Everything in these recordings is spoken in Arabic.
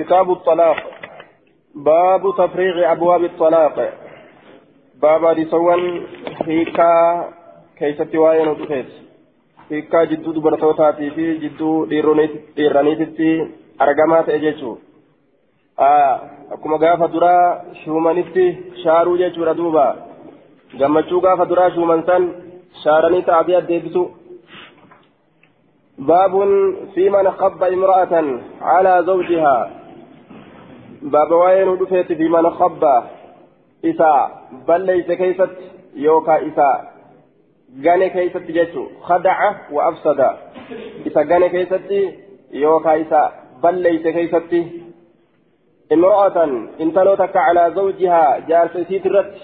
كتاب الطلاق. باب تفريغ أبواب الطلاق. باب رسوان هيكا كيف تواين وتفيت هيكا جدو دبرتوتاتي في جدو ديرانيتي أرقامات إجيشو آه gaafa duraa shuumanitti shaaruu jechuudha duuba gammachuu gaafa duraa shuuman san shaaranii ta'abii addeebisu باب في من خب امرأة على زوجها. باب وين دفيت في من خب إساء بل ليس كيست يوكا إساء غني كيست جتو خدع وأفسد إساء غني كيست يوكا إساء بل ليس كيست امرأة انتلو تك على زوجها جارس سيترت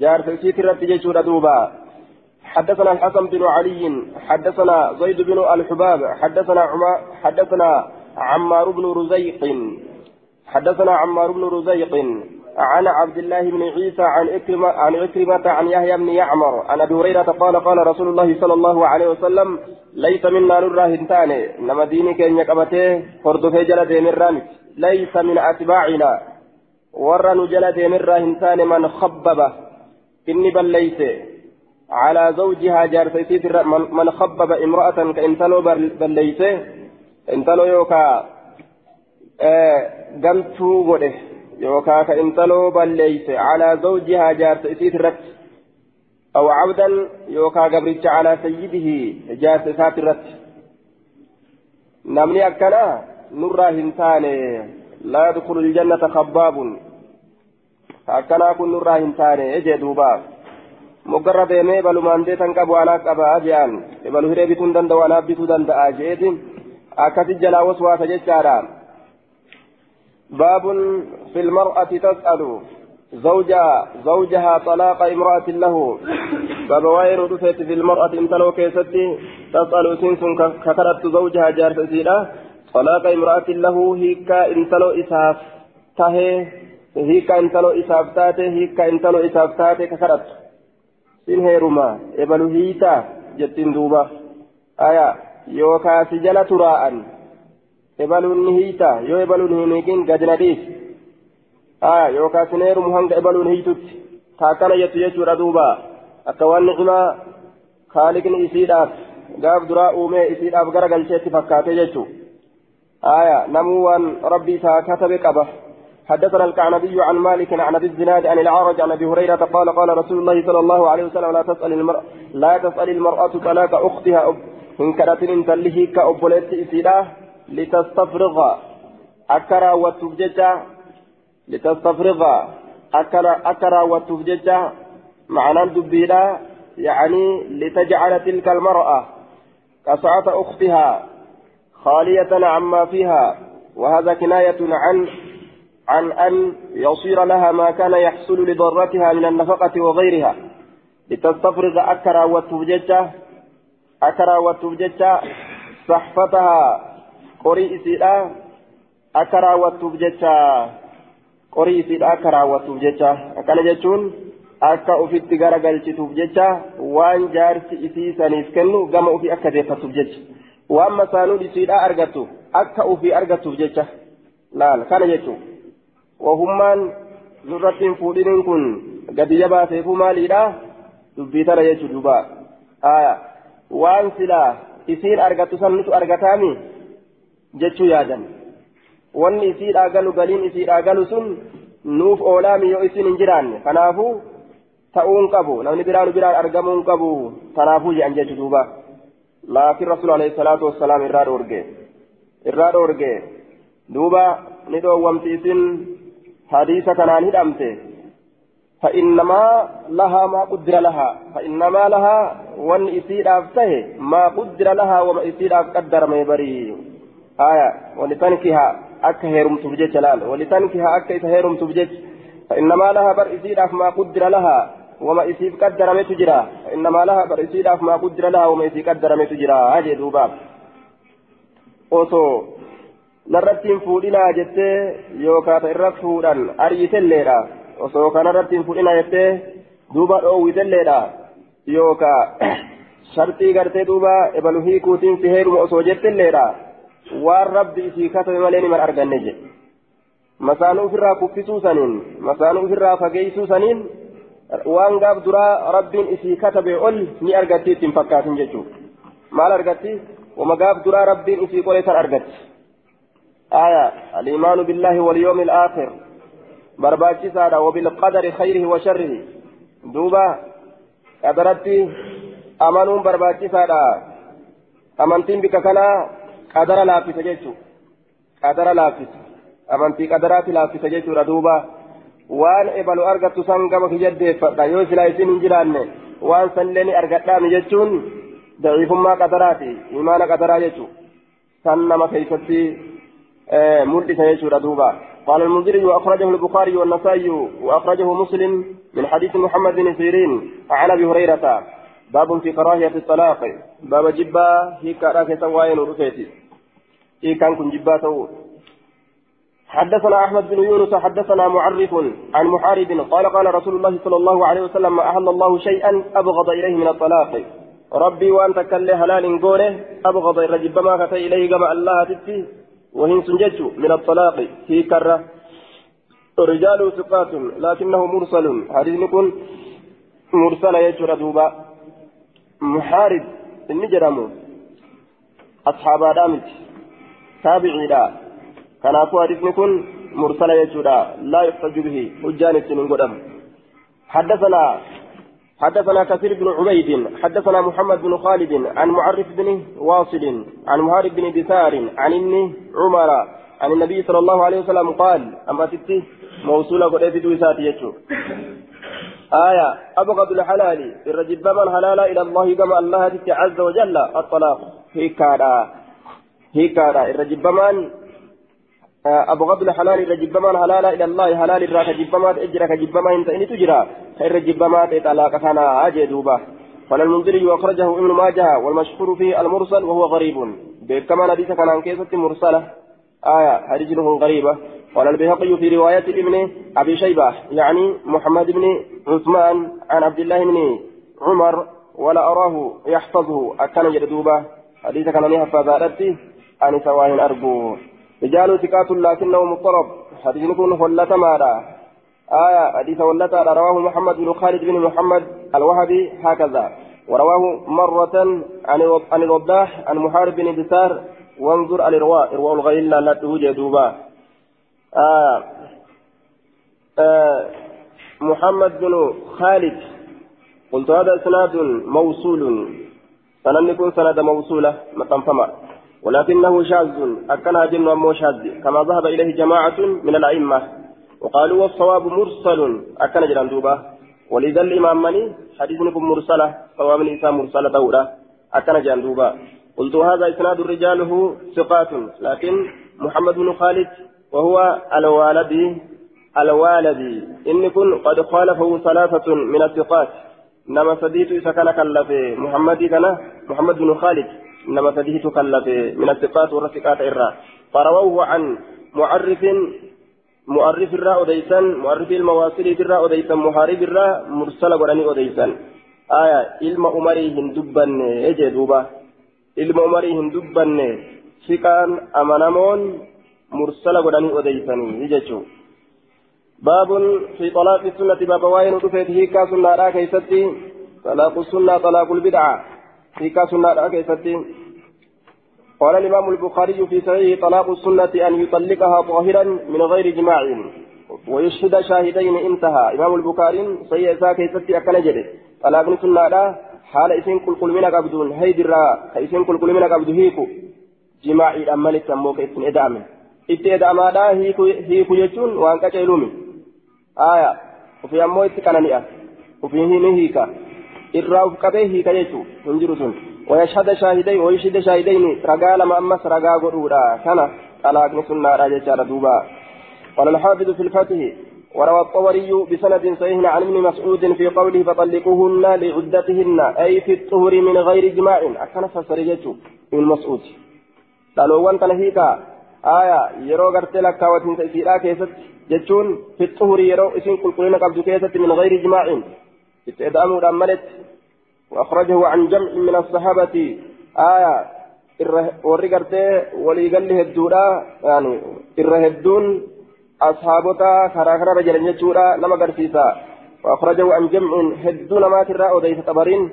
جارس سيترت جتو دوبا حدثنا الحسن بن علي حدثنا زيد بن الحباب حدثنا عما حدثنا عمار بن رزيق حدثنا عمار بن رزيق عن عبد الله بن عيسى عن إكرمة عن إكرمة عن يحيى بن يعمر عن أبي هريرة قال قال رسول الله صلى الله عليه وسلم ليس منا نرى هنتان نما دينك إن يقبته فرد في جلد مرانك ليس من أتباعنا. ورى نجلد مرى هنتان من خبب إني بل ليس. على زوجها جارسيتي من خبب امرأة كإنتلو بليسه إنتلو يوكا. قمتو غده يوكا كإنتلو بليسه على زوجها جارسيتي الرت أو عبدا يوكا قبرتش على سيده جارسيتات الرت نمني أكنا نرى هنتاني لا يدخل الجنة خباب أكنا كن نرى هنتاني أجي دوباب moggarra deemee balumaan deetan qabu anaa qabaa je'an. Balu hiree bituu hin danda'u anaaf bituu danda'a je'eetiin akkasi jalaa waswaasa jechaadha باب في المرأة تسأل زوجها زوجها طلاق امرأة له. باب وين رفت في المرأة انتلو كيستي تسأل سنس كثرت زوجها جار سيدا طلاق امرأة له هيكا انتلو إساف تهي هيكا انتلو إساف تاتي هيكا انتلو إساف تاتي كثرت heeruma ebalu hiitaa jettiin duuba aya yookaa si jala turaa'an ebaluun ni hiitaa yoo ebaluun hin hiikin gadi na dhiis aya yookaa sin heerumu hanga ebaluun hiitutti taakkana jettu jechuudha duuba akka waan ni'imaa kaaliqni isiidhaaf gaaf duraa uumee isiidhaaf gara galcheetti fakkaate jechuu waan rabbi isaa katabe qaba حدثنا الكعنبي عن مالك عن ابي الزناد عن العرج عن ابي هريره قال قال رسول الله صلى الله عليه وسلم لا تسال المرأة لا تسال المرأة طلاق اختها ان كانت ان تله كأبولت لتستفرغ. أكرا وتبججا لتستفرغ. أكرا أكرا وتبججا معنى دبيلا يعني لتجعل تلك المرأة كسعة أختها خالية عما فيها. وهذا كناية عن عن أن يصير لها ما كان يحصل لضرتها من النفقة وغيرها. لتستفرغ. أكرا وتبججة أكرا وتبججة صحفتها قري إسيلا أكرا وتبججة قري إسيلا أكرا وتبججة أكان جتون akka ofitti garagalchituuf jecha waan jaarsi isii saniif kennu gama ofii akka deeffatuuf jecha waan masaanuun isiidhaa argattu akka ofii argattuuf jecha laal kana jechuun wahummaan nurrattiin fuudhiniin kun gadi jabaateefuu maaliidha dubbii tana jechuun duuba waan silaa isiin argattu san nutu argataami jechuu yaadan wanni isiidhaa galu galiin isiidhaa galu sun nuuf oolaami yoo isin hin jiraanne kanaafuu ta'uun qabu namni biraan biraan argamuun qabu kanaafuu jedhan jechu duuba laakiin rasuul alayhi salaatu wassalaam irraa dhoorge irraa dhoorge duuba ni dhoowwamti isin hadiisa kanaan hidhamte فإنما لها ما قدر لها فإنما لها وان إسيد أفته ما قدر لها وما إسيد أقدر ما يبري آية ولتنكها أكا هيرم تبجج لال ولتنكها أكا هيرم تبجج فإنما لها بر إسيد ما قدر لها وما إسيد قدر ما تجرى إنما لها بر إسيد ما قدر لها وما إسيد قدر ما تجرى هذه دوبا أوتو narrattiin fuudhinaa jettee yookaan irra fuudhan ariitelleedha osoo kanarrattiin fuudhinaa jettee duuba dhoowwitelleedha yookaan shartii gartee duuba ebalu hiikuutiin si heeruma osoo jettelleedha waan rabbi isii katabe malee niman arganne je masaanuu ofirraa kuffisuu saniin masaanuu ofirraa fageeysuu saniin waan gaaf duraa rabbiin isii katabe ol ni argatti ittiin fakkaatin jechuu maal argatti wama gaaf duraa rabbiin isii qole san argatti آية الإيمان بالله واليوم الآخر سادة وبالقدر خيره وشره دوبا قدرتي أمنون برباكي سادة أمنتين بك كنا قدر لافس جيتشو قدر لافس أمنتي قدرات لافس جيتشو ردوبا waan ebalu argattu san gama kijaddeeffadha yoo silaa isin hin jiraanne waan sanillee argadhaami jechuun daciifummaa qadaraati imaana qadaraa jechuu san nama keeysatti ملئس يشور دوبا قال المنذري وأخرجه البخاري والنسائي وأخرجه مسلم من حديث محمد بن سيرين عن أبي هريرة باب في كراهية الطلاق باب جبا هي كراهية سواين ورفيتي إيه كان كن حدثنا أحمد بن يونس حدثنا معرف عن محارب قال قال رسول الله صلى الله عليه وسلم ما أحل الله شيئا أبغض إليه من الطلاق. ربي وأنت كل هلال قوله أبغض الرجب ما كتي إليه كما الله تتي وهن سنجج من الطلاق في كرة. رجال ثقات لكنه مرسل. حديث يكون مرسل يجر دوبا. محارب النجرم أصحاب آدامت تابعي لا كنافو حديث كن مرسل يجودا. لا يحتج به. حجان السنين حدثنا حدثنا كثير بن عبيد. حدثنا محمد بن خالد عن معرف بن واصل عن مهارب بن دثار عن ابن عمر عن النبي صلى الله عليه وسلم قال أما تتي موصولة قد أفيد وساتي آية أبغض الحلال. الرجب من حلال إلى الله كما الله عز وجل الطلاق. هيكارا هيكارا الرجب من أبغض الحلال إذا جبما حلالا إلى الله حلال إذا كجبما أجرا كجبما إنت إني تجرا خير جبما تطلاق كان أجدوبا قال المنذري وأخرجه ابن ماجه والمشهور فيه المرسل وهو غريب كما حديث كان عن كيسة مرسلة آية حديث غريبة قال البيهقي في رواية ابن أبي شيبة يعني محمد بن عثمان عن عبد الله بن عمر ولا أراه يحفظه أكن جدوبا حديث كان يحفظ أن سواهن أرجو. رجال ثقات لكنه مضطرب. حديث يكون هلة ماذا آية حديث هلة رواه محمد بن خالد بن محمد الوهبي هكذا. ورواه مرة عن عن الوضاح عن محارب بن بسار. وانظر الإرواء إرواء الغيل لا توجد دوبا. آه. آه. محمد بن خالد. قلت هذا إسناد موصول. سنن يكون سند موصولة. مقام فما. ولكنه شاذ. أكن جن أمو شاذ. كما ذهب إليه جماعة من الأئمة. وقالوا والصواب مرسل. أكن جران دوبا. ولذا الإمام مني؟ حديث نكم مرسلة. صواب الإنسان مرسلة دورة. أكن جران دوبا. قلت هذا إسناد رجاله ثقات. لكن محمد بن خالد وهو الوالدي الوالدي إن كن قد خالفه ثلاثة من الثقات. نما سديت إذا كان كلف محمد كان محمد بن خالد. إنما سديه تكلف من الثقات والرثقات إرى فرووه عن معرف معرف الراء أديسا معرف المواصل الراء أديسا محارب الراء مرسل قراني أديسا آية إلما أمري هندبا إجي دوبا إلما أمري هندبا ثقان أمانمون مرسل قراني أديسا يجيشو باب في طلاق السنة باب واين ودفت هيكا سنة كيستي طلاق السنة طلاق البدعة هيكا سنة كيستي قال الإمام البخاري في صحيح طلاق السنة أن يطلقها طاهرا من غير جماع ويشهد شاهدين انتهى إمام البخاري صحيح إساء كيستي أكن جده طلاق السنة لا حال إسين كل كل من قبدون هيد الرا كإسين كل كل من قبد هيكو جماعي أمالي تمو كإسين إدامن itti eda'amaadhaa hiiku jechuun waan qaceelumi. Aya ofii ammoo itti qanani'a. Ofii hin hiika. Irraa uf qabee hiika jechuu hin jiru sun. Wayashhada shaahiday wayashhada shaahidayni ragaa lama ammas ragaa godhuudha. Kana xalaaqni sunnaadha jechaadha duuba. قال الحافظ في الفتح وروى الطبري بسند صحيح عن ابن مسعود في قوله فطلقوهن لعدتهن أي في الطهر من غير جماع أكن فسرجته ابن مسعود قالوا وانت نهيك آية يرو غرتي لك تيسيرا كيست جتون في الطهر يرو اسم قلقلين قبض كيست من غير جماع استئدامه دملت وأخرجه عن جمع من الصحابة آية warri gartee waliigalli hedduudha yani irra hedduun ashaabota karaa kanarra jiran jechuudha nama agarsiisa وأخرجه عن جمع هدون ما ترى أوديس طبرين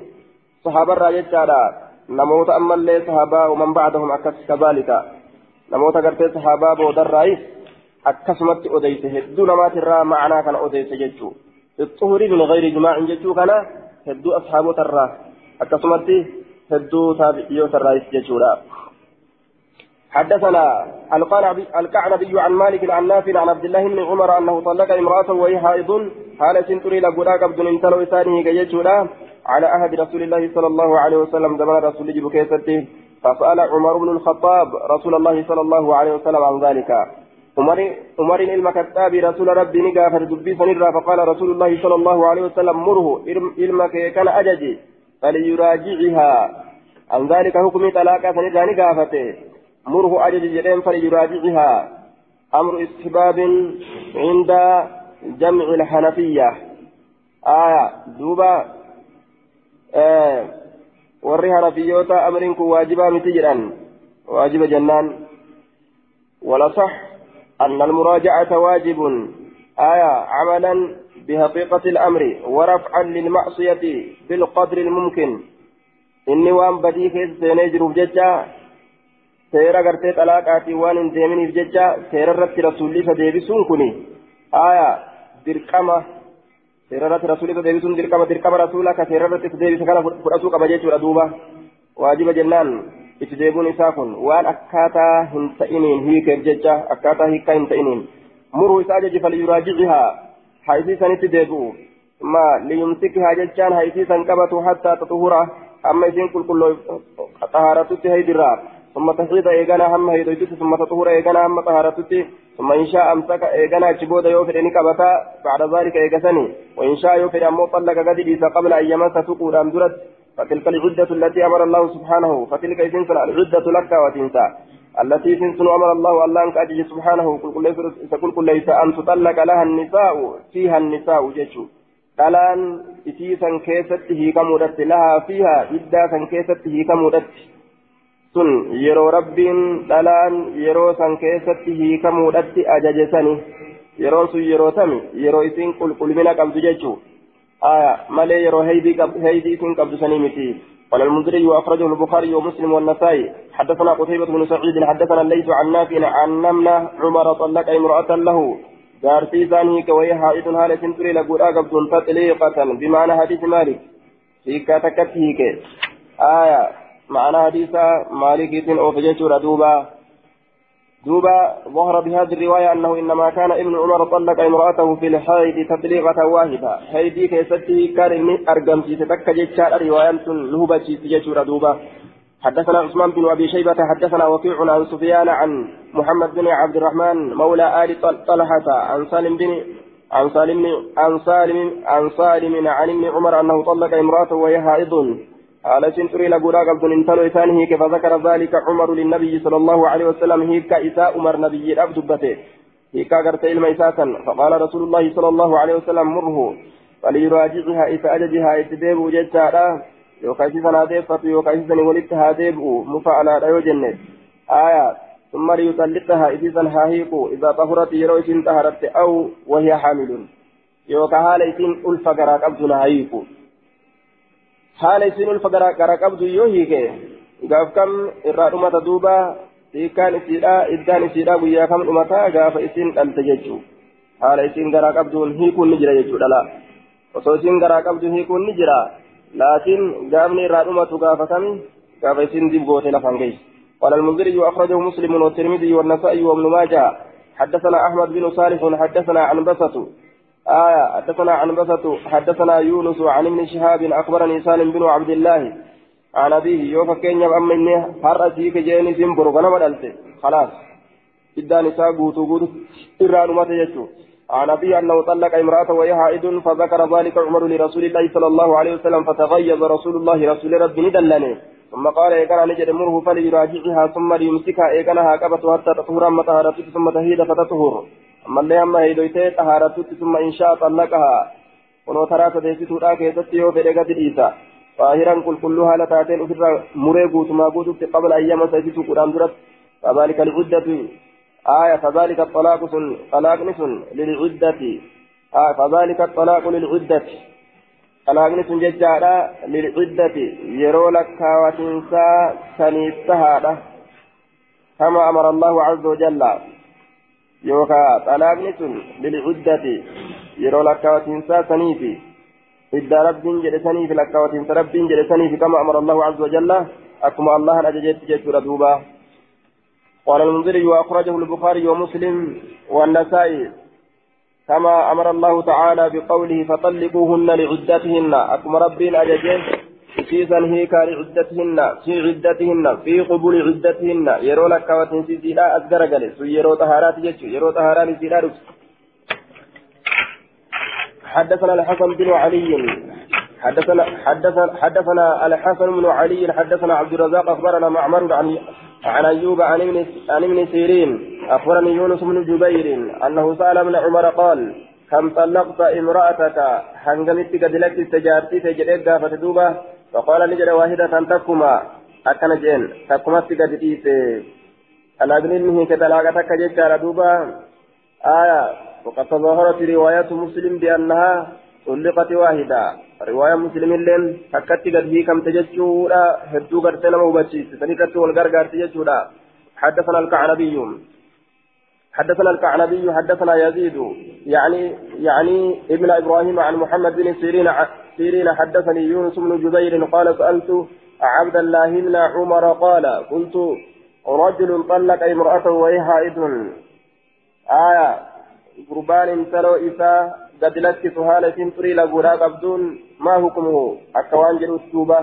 صحابة راجتشارا نموت أما اللي صحابة ومن بعدهم أكس كذلك نموت قرتي صحابة بودر رئيس أكسمت أوديس هدون ما ترى معنا كان أوديس جتشو الطهر من غير جماع جتشو كان هدو أصحابه ترى. أكسمت هدو تابعيو الرئيس جتشورا حدثنا الكعنبي عن مالك عن نافع عن عبد الله بن عمر أنه طلق امرأته وهي حائض. حال سنتري لقولا قبض انتلو ثانية جيجولا على عهد رسول الله صلى الله عليه وسلم زمان رسول الله بكيسته فسأل عمر بن الخطاب رسول الله صلى الله عليه وسلم عن ذلك. عمر عمر المكتاب رسول ربي نقافر دبي سنرى فقال رسول الله صلى الله عليه وسلم مره علمك كان أججي فليراجعها. عن ذلك حكم طلاقة سنرى نقافته. مره أجج جرين فليراجعها. أمر استحباب عند جمع الحنفية. آية دوبا آه warri hanafiyoota amriin kun waajibaa miti jedhan waajiba jennaan walasax أن المراجعة واجب آية عملا بحقيقة الأمر ورفعا للمعصية بالقدر الممكن إني وان بديك سينجر بججة seera gartee xalaaqaatiin waan hin deeminiif jecha seera irratti rasuulli isa deebisuun kuni aayaa dirqama seera irratti rasuulli isa deebisuun dirqama dirqama rasuula ka seera irratti isa deebise kana itti deebuun isaa kun waan akkaataa hin ta'iniin hiikeef jecha akkaataa hiikaa hin ta'iniin muruu isaa ajaji falyuraajicihaa haysiisanitti deebi'u ma liyumsikihaa jechaan haysiisan qabatu hattaa taxuhura amma isiin xahaaratutti haydirraa ثم تحيط إيغانا هم هيدويتت ثم تطهر إيغانا هم طهارتت ثم إن شاء أمسك إيغانا أجبود يوفر إنك أبتا بعد ذلك إيغسني وإن شاء يوفر أمو طلق قد إيسا قبل أن يمس تقول أمدرت فتلك العدة التي أمر الله سبحانه فتلك إذن العدة لك وتنسى التي تنسن أمر الله الله أنك أجل سبحانه قل كل ليس أن تطلق لها النساء فيها النساء جيشو dhalaan isii san keessatti hiikamuudhatti lahaa fiihaa iddaa san keessatti hiikamuudhatti sun yeroo rabbiin dhalaan yeroo san keessatti hiikamuudhatti ajaje sani yeroon sun yeroo tami yeroo isiin qulqullina qabdu jechuu aya malee yeroo heydii isiin qabdu sanii miti قال المنذري وأخرجه البخاري ومسلم والنسائي. حدثنا قتيبة بن سعيد حدثنا الليث عن نافع عن نملة عمر طلق امرأة له. جارتي ثاني كوي حائط هالة تري لقول أقبض تطليقة بمعنى حديث مالك. هيك تكتهيك. آية معنى حديث مالك أو فجيتور دوبا. دوبا ظهر بهذه الرواية أنه إنما كان ابن عمر طلق امرأته في الحيض تطليقة واحدة. حيدي كيسته كان إني أرقم في تتكى جيتشار رواية لهبة جيتور دوبا. حدثنا عثمان بن أبي شيبة حدثنا وكيع عن سفيان عن محمد بن عبد الرحمن مولى آل طلحة عن سالم بن عن سالم عن سالم عن سالم عن ابن عمر أنه طلق امرأته وهي حائض. على سنتري لقولا قبض انتلو إسانه كيف ذكر ذلك عمر للنبي صلى الله عليه وسلم هيك إساء عمر نبي الأبد بته هيك قرت إلما إساسا فقال رسول الله صلى الله عليه وسلم مره فليراجعها إذا أججها إتديب ججارا يوكايسيسا ناديفة يوكايسيسا ولدتها ديب مفعلا لا يجنة آية ثم ليطلقها إذا هاهيق إذا طهرت يروي انتهرت أو وهي حامل يوكا إسين ألف قراك أبدنا هايق haala isin ulfa gara qabdu yoo hiike gaaf kam irraa dhumata duuba hiikaan isiidha iddaan isiidha guyyaa kam dhumata gaafa isin dhalte jechuu haala isin garaa qabduun hiikuun ni jira jechuu dhala osoo isin garaa qabdu hiikuun ni jira laakiin gaafni irraa dhumatu gaafa kami gaafa isin dibboote lafan geessu قال المنذري وأخرجه مسلم والترمذي والنسائي وابن ماجه حدثنا أحمد بن صالح حدثنا عن بسط آية حدثنا عن بسط حدثنا يونس عن ابن شهاب أخبرني سالم بن عبد الله عن أبيه يوفى كينيا أما إني هرأتي كجيني سنبرو غنم دلت خلاص. إدى نساء قوتو قوتو إران مات يجو عن أبيه أنه طلق امرأة وهي حائض فذكر ذلك عمر لرسول الله صلى الله عليه وسلم فتغيظ رسول الله رسول ربي ندلني. ثم قال إيقنا نجد مره فليراجعها ثم ليمسكها. إيقنها قبت حتى تطهر أما طهرت ثم تهيد فتطهر. هيدويتي طهارت ثم إن شاء طلقها ونو ترى سديستو لا كيست يو في رقد إيسا طاهرا كل كلها لتاتين أفر مريقوت ما قوتت قبل أيام سيسيسو قرآن درت فذلك العدة آية فذلك الطلاق سن طلاق نسن للعدة آه فذلك الطلاق للعدة طلاق نسن ججارة للعدة يرو لك وتنسى سنيستهادة كما أمر الله عز وجل يوكا طلاق نسن للعدة يرو لك وتنسى سنيفي إذا رب جلسني في لكوة رب جلسني في كما أمر الله عز وجل أكما الله أججت جيت ردوبا قال المنذري وأخرجه البخاري ومسلم والنسائي كما أمر الله تعالى بقوله فطلقوهن لعدتهن أكما رب أججت سيسا هيك لعدتهن في عدتهن في قبول عدتهن. يرو لكوة سيسيلا أذكر قلت يرو طهارات جيت يرو طهارات سيلا حدثنا الحسن بن علي حدثنا حدثنا حدثنا الحسن بن علي حدثنا عبد الرزاق أخبرنا معمر عن عن أيوب عن ابن عن ابن سيرين أخبرني يونس بن جبير أنه سأل ابن عمر قال كم طلقت امرأتك؟ حنجمت قد لك استجارتي تجريك فتدوبه فقال نجد واحدة تكما أكن جين تكما قد تيسي. أنا أغني كتلاقتك جيكا دوبا آية. وقد تظاهرت رواية مسلم بأنها طلقت واحدة. رواية مسلم لين حكت قد هي كم تججورا هدو قد سنما وبشيس سنكت والغرغر تججورا حدثنا الكعنبي. حدثنا الكعنبي حدثنا يزيد يعني يعني ابن إبراهيم عن محمد بن سيرين سيرين حدثني يونس بن جبير قال سألت عبد الله بن عمر قال قلت رجل طلق امرأته وهي حائض آية intaloo isaa gadi lakkisu haala isin xurii laguudhaa qabduun maa hukumuhu akka waan jedhuuti duuba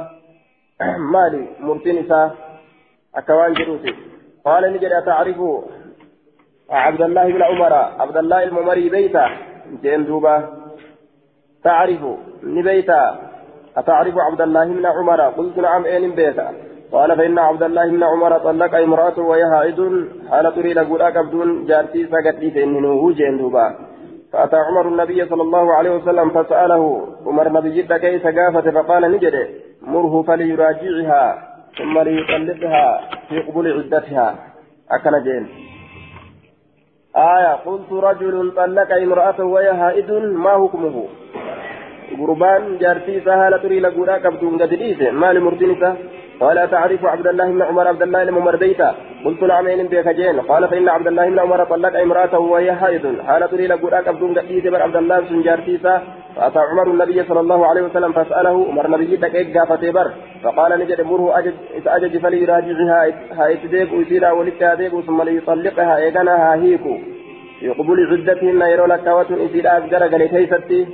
maali murtiin isaa akka waan jedhuuti qaala ni jedha tacrifu عبد الله بن عمر عبد الله الممري بيتا جين دوبا. تعرف نبيتا أتعرف عبد الله بن عمر؟ قلت نعم أين بيتا. قال فإن عبد الله بن عمر طلق امرأته وهي حائض حال تريد قولا كبدون جارتي سقط لي فإنه جندوبا فأتى عمر النبي صلى الله عليه وسلم فسأله عمر نبي جد كيف قافت؟ فقال نجد مره فليراجعها ثم ليطلقها في قبول عدتها. أكن جين. آية قلت رجل طلق امرأته وهي حائض ما حكمه؟ قربان جارتي سهالة تريد قولا كبدون قد مال مرتنسة قال تعرف عبد الله بن عمر عبد الله بن عمر قلت نعم إن بك جين قال فإن عبد الله بن عمر طلق امرأته وهي حائض. حال تريد قراء عبد قديس بن عبد الله بن جارتيسا فأتى عمر النبي صلى الله عليه وسلم فسأله عمر النبي دقيق قافتي فقال نجد مره أجج أجج فليراجعها هايتديك ويسيرا ولكاديك ثم ليطلقها إيقنها هيكو يقبل عدتهن يرو لكاوة إسيرا أزقر قلي كيستي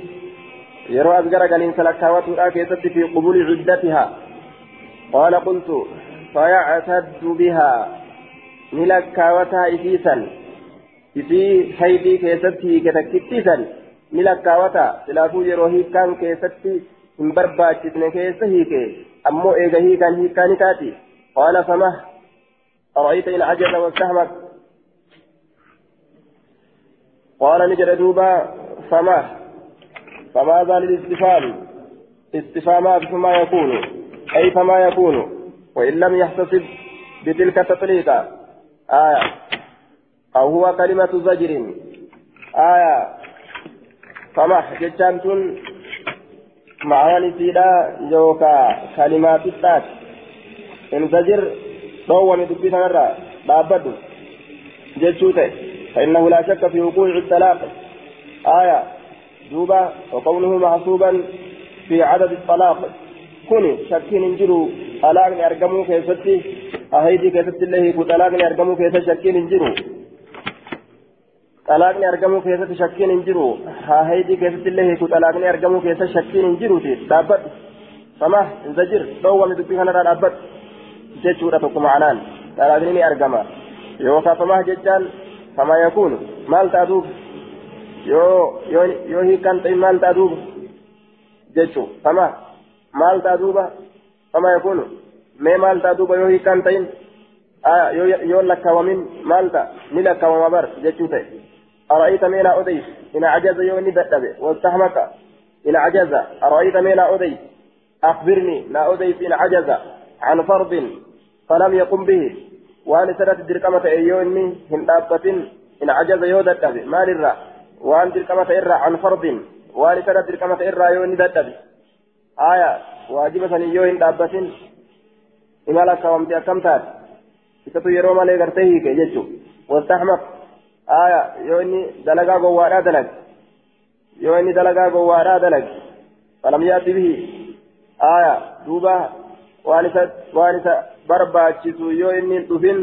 يرو أزقر قلي سلكاوة كيستي في قبول عدتها. قال قلت فيعتد بها. نلكاوتها إسيسا إسي حيدي كيستي كتكتيسا نلكاوتها سلافو يروهي كان كيستي hin barbaachisne keessa hiike ammoo eega hiikaan hiikkaani taati. Qaala famah أرأيت إن عجز واستهمك قال نجد دوبا فما فماذا للاستفهام استفهامات فما يكون أي فما يكون وإن لم يحتسب بتلك التطليقة آية. أو هو كلمة زجر. آية. فمح جتانتون معنى سيدا يوكا كلمات التات إن زجر ضوى من دبي سنرى. بابد جتوته فإنه لا شك في وقوع الطلاق. آية. دوبا وقوله محسوبا في عدد الطلاق. كوني شكين انجروا طلاقني أرقموا كيفتي. أهيدي كيفتي الله يكو طلاقني أرقموا كيفتي شكين انجروا طلاقني أرقموا كيفتي شكين انجروا أهيدي كيفتي الله يكو طلاقني أرقموا كيفتي شكين انجروا دابت سماه انزجر ضوى من دبي هنا دابت جتشورة تقوم عنان طلاقني أرقما يوكا سماه جتان كما يكون مال تأدوب يو يو يو هي كانت مال تأدوب جتشو سماه ta'a duuba? Kama yakunu duuba yoo hiikaan ta'in? Yoo lakkaawamin maal ta'a? Ni lakkaawama bar jechuu ta'e. أرأيت ميلا أديس إن عجز يوني بدأ واستحمك إن عجز أرأيت ميلا أديس أخبرني لا أديس إن عجز عن فرض فلم يقم به وأن سنة الدرقمة أيوني هن إن عجز يودت ما للرأ وأن درقمة إرى عن فرض وأن سنة درقمة إرى يوني دت آية واجبة يوين دابة إما لك ومتي أكمتات إتتو يرو مالي غرتيه كي جتشو واستحمق آية يوني دلقا قوانا دلق. يوني دلقا قوانا دلق. فلم يأتي به. آية دوبا. وانسا وانسا barbaachisu yoo inni hin dhufin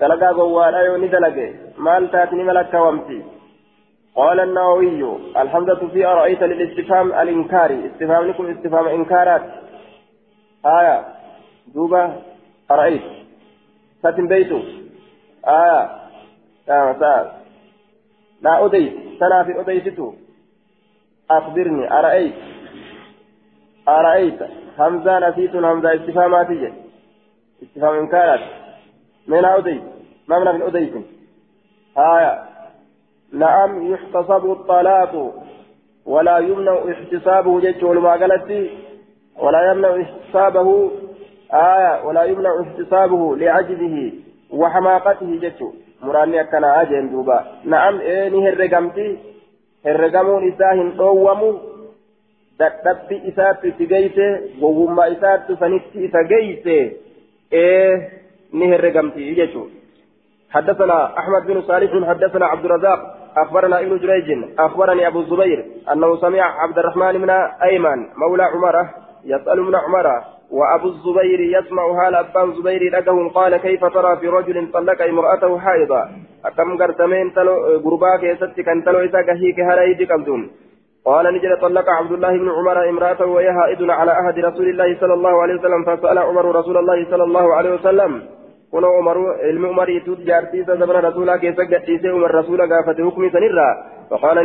dalagaa gowwaadha yoo ni dalage maal taatini malakka wamti قال النووي الحمزة في أرأيت للاستفهام الإنكاري. استفهام لكم استفهام إنكارات. آية دوبة أرأيت. ساتن بيتو آية آه سال لا أديت. سنا في أديتتو أخبرني. أرأيت. أرأيت. همزة نسيت. همزة استفهاماتية. استفهام إنكارات. من أديت؟ ما من أديت؟ آية نعم يحتسب الطلاق. ولا يمنع احتسابه جج قالت ولا يمنع احتسابه. آية ولا يمنع احتسابه لعجزه وحماقته جج مراني أكنا أجن دوبا نعم إني هرقمتي. هرقمون إساهن قوموا dadhabbi isaatti itti geyse gowwummaa isaatti sanitti isa geyse ee ni حدثنا أحمد بن صالح حدثنا عبد الرزاق. أخبرنا ابن جريج. أخبرني أبو الزبير أنه سمع عبد الرحمن بن أيمن مولى عمرة يسأل ابن عمرة وأبو الزبير يسمع هال أبان زبير لكهم قال كيف ترى في رجل طلق امرأته حائضا؟ أكم قرتمين تلو قرباك يستي كان تلو إساك هيك هلايدي قبدون قال نجد طلق عبد الله بن عمر امرأته وهي حائض على عهد رسول الله صلى الله عليه وسلم فسأل عمر رسول الله صلى الله عليه وسلم. kun umaru ilmi umariitu jaartiisa zabana rasuulaa keessa gadhiisee umar rasuula gaafate hukmii sanirraa faqaala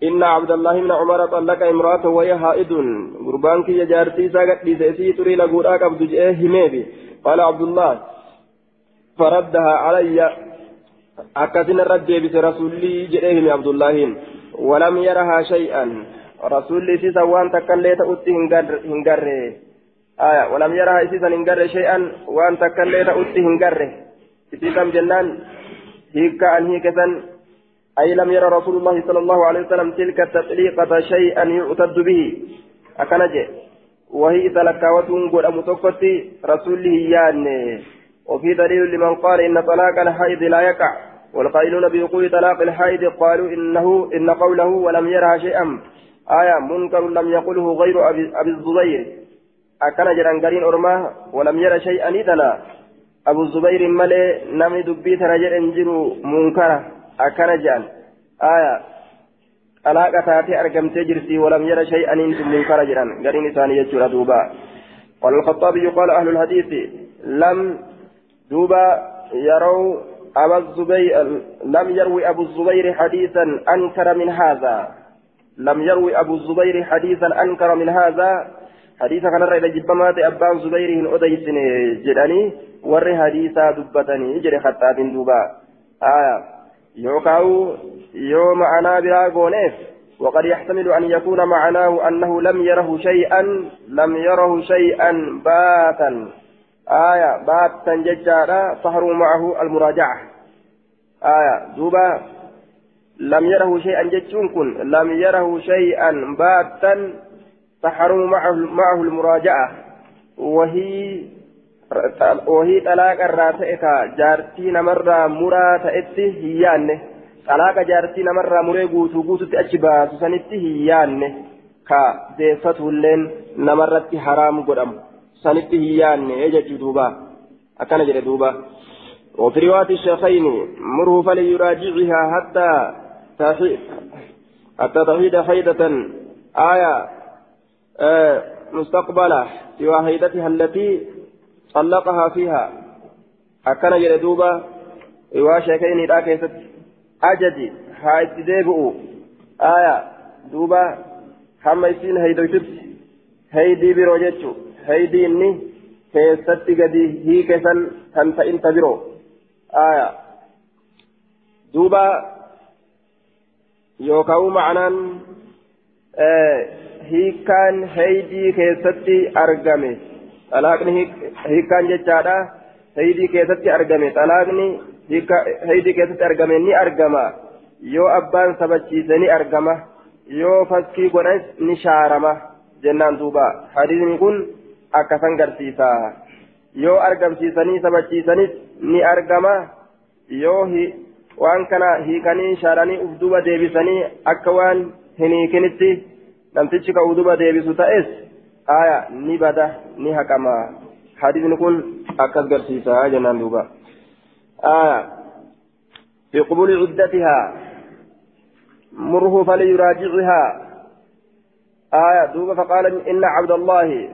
inna abdallahi ibna umara xallaqa imraata waya haa'idun gurbaan kiyya jaartiisaa gadhiise isii turii laguudhaa qabdu je'ee himeefi qaala abdullah faraddaha calayya akkasin irra deebise rasuulii jedhee hime abdullaahin walam yarahaa shay'an rasuulli isiisa waan takka illee ta'utti hin garre آية ولم يرها إسيسا إنقر شيئا وأن تكليت أتي إنقر إسيسا جنان هيكا أن هيكا أي لم يرى رسول الله صلى الله عليه وسلم تلك التطليقة شيئا يعتد به. أكنجي وهي تلكاوة قد أمتوكتي رسوله يان. وفي دليل لمن قال إن طلاق الحائض لا يقع. والقائلون بوقوع طلاق الحائض قالوا إنه إن قوله ولم يرها شيئا. آية منكر لم يقله غير أبي, الزبير. ormaa walam yara shay'anii tana abu zubayrin malee namni dubbii tana jedhen jiru munkara akkana jedhan. Aya xalaaqa taatee argamtee jirti walam yara shay'aniin tun munkara jedhan. Gariin isaanii jechuudha duuba. قال الخطابي قال أهل الحديث لم دوبا يروا أبا الزبير لم يروي أبو الزبير حديثا أنكر من هذا لم يروي أبو الزبير حديثا أنكر من هذا حديث كان الرأي جبمات أبان زبير هن أديسن جداني ور حديثا دبتني جري خطاب دوبا آية يوكاو يوم أنا بلا غونيف وقد يحتمل أن يكون معناه أنه لم يره شيئا لم يره شيئا باتا. آية باتا ججارا صهروا معه المراجعة. آية دوبا لم يره شيئا جتشون كن. لم يره شيئا باتا تحرم معه, معه المراجعة. وهي وهي طلاق الراتئك جارتي نمر مرا تأتي هيانه طلاق جارتي نمر مري قوتو قوتو تأجبا سنتي هيانه كا ديفته اللين نمرت حرام قدام سنتي هيانه يجج دوبا أكن جري دوبا وفي رواية الشيخين مره فليراجعها حتى حتى تحيد حيدة آية مستقبلة بواحدتها التي طلقها فيها أكن جلدوبا واشيكين لا كيست أجدي هاي تديبؤ آية دوبا حما يسين هيدوتت هيدي بروجتشو هيدي إني keessatti gadi hiikesan kan ta'inta biroo aya duuba yookaan ma'anaan hiikkaan heydii keessatti argame xalaaqni hiikkaan طلاقني هيكان جتشادا هيدي كيستي أرقمي طلاقني هيدي كيستي أرقمي ني أرقما يو أبان سبتشيسني أرقما يو فسكي قرأت نشارما جنان دوبا حديث كن أكسن قرسيسا yoo argamsiisanii sabachiisanis ni argama. Yoo waan kana hiikanii shaaranii uf duba deebisanii akka waan hin hiikinitti namtichi ka uf duba deebisu ta'es aya ni bada ni haqama hadiisni kun akkas garsiisa jennaan duuba. Aya قبول عدتها مره فليراجعها آية دوب فقال إن عبد الله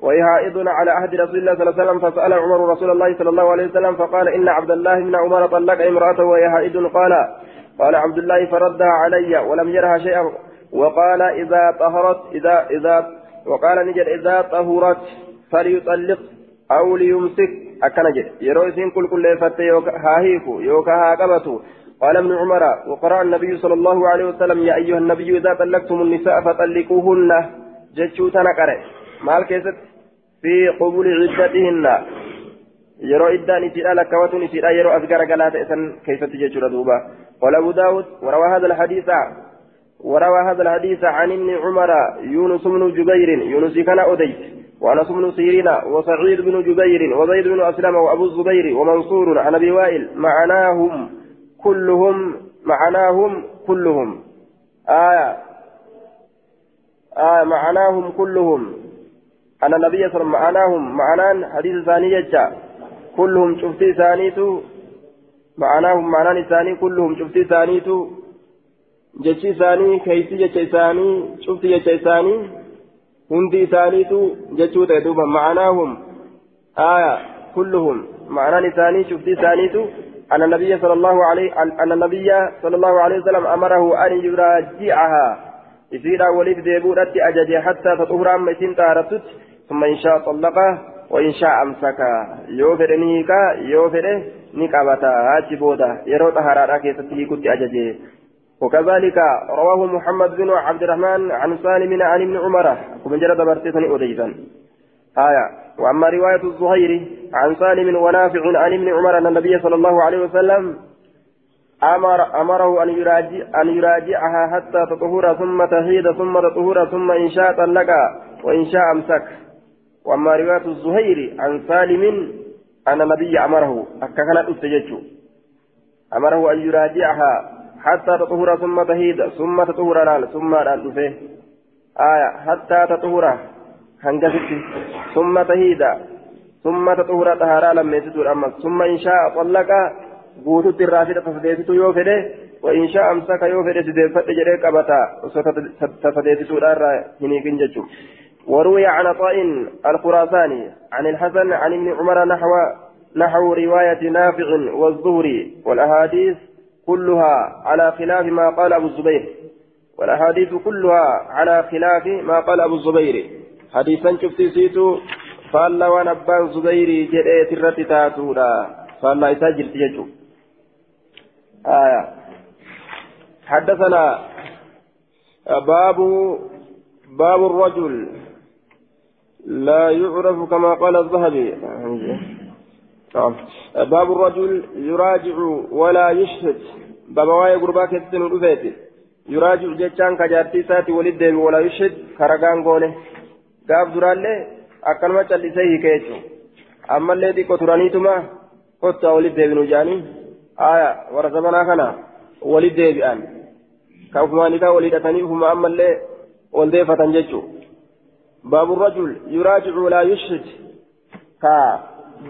وهي حائض على عهد رسول الله صلى الله عليه وسلم فسأل عمر رسول الله صلى الله عليه وسلم فقال إن عبد الله بن عمر طلق امرأته وهي حائض قال قال عبد الله فردها علي ولم يرها شيئا وقال إذا طهرت إذا إذا وقال نجد إذا طهرت فليطلق أو ليمسك. أكن جد. يروي كل كل فتى هاهيكو يوكا هاقبتو قال ابن عمر وقرأ النبي صلى الله عليه وسلم يا أيها النبي إذا طلقتم النساء فطلقوهن. جتشو تنقره مال كيست؟ في قبول عدتهن. يرو إدان إسيرا لكواتون إسيرا يرو أذكر قلات إسان كيف تجيش ردوبا. قال أبو داود وروى هذا الحديث وروى هذا الحديث عن ابن عمر يونس بن جبير يونس كان أديت وأنس بن سيرين وسعيد بن جبير وزيد بن أسلم وأبو الزبير ومنصور عن أبي وائل معناهم كلهم معناهم كلهم. آية. آية معناهم كلهم. أن النبي صلى الله عليه وسلم معناهم معنان حديث ثاني يجا كلهم شفتي ثانيتو. معناهم معنان ثاني كلهم شفتي ثانيتو. جتشي ثاني كيسي جتشي ثاني شفتي جتشي ثاني هندي ثانيتو جتشو تدوبا معناهم آية كلهم معنان ثاني شفتي ثانيتو أن النبي صلى الله عليه أن النبي صلى الله عليه وسلم أمره أن يراجعها إذا ولد ديبورة أجد حتى تطهر أما إسين تارتت ثم إن شاء طلقه وإن شاء أمسكها يوفر نيكا يوفر نكابتا هاتشبودا يرو طهارا كيستي كنت أجد وكذلك رواه محمد بن عبد الرحمن عن سالم عن ابن عمر. ومن جرد برتيثني أديثا آية. وأما رواية الزهير عن سالم ونافع عن ابن عمر أن النبي صلى الله عليه وسلم أمر أمره أن يراجع أن يراجعها حتى تطهر ثم تهيد ثم تطهر ثم إن شاء طلق وإن شاء أمسك. وأما رواية الزهير عن سالم أن النبي أمره. أككنا أستجج أمره أن يراجعها حتى تطهر ثم تهيد ثم تطهر ثم آية حتى تطهر هنجزت ثم تهيد ثم تطهر طهارا لما يسدر أما ثم إن شاء طلق fidha tasadeessitu yoo fedhe وإن شاء أمسك يوفر سديفت جريك أبتا irraa hin hiikin jechuudha وروي عن عطاء الخراساني عن الحسن عن ابن عمر نحو نحو رواية نافع والزهري والأحاديث كلها على خلاف ما قال أبو الزبير والأحاديث كلها على خلاف ما قال أبو الزبير. حديثا شفت سيتو فألا ونبان زبيري جريت الرتي تاتودا فألا إساجر تججو. آية. حدثنا باب باب الرجل لا يعرف كما قال الذهبي. باب الرجل يراجع ولا يشهد باب واي غرباك السن يراجع جتان كجارتي ساتي ولد ولا يشهد كرغان akkanuma callisee hiike jechuun ammallee xiqqoo turaniituma kottaa walitti deebinu jaanii aya warra zamanaa kana walitti deebi'an kan ufumaanikaa walii hidhatanii ufuma ammallee ol deeffatan jechuun baabu rajul yuraajicu laa yushhid ka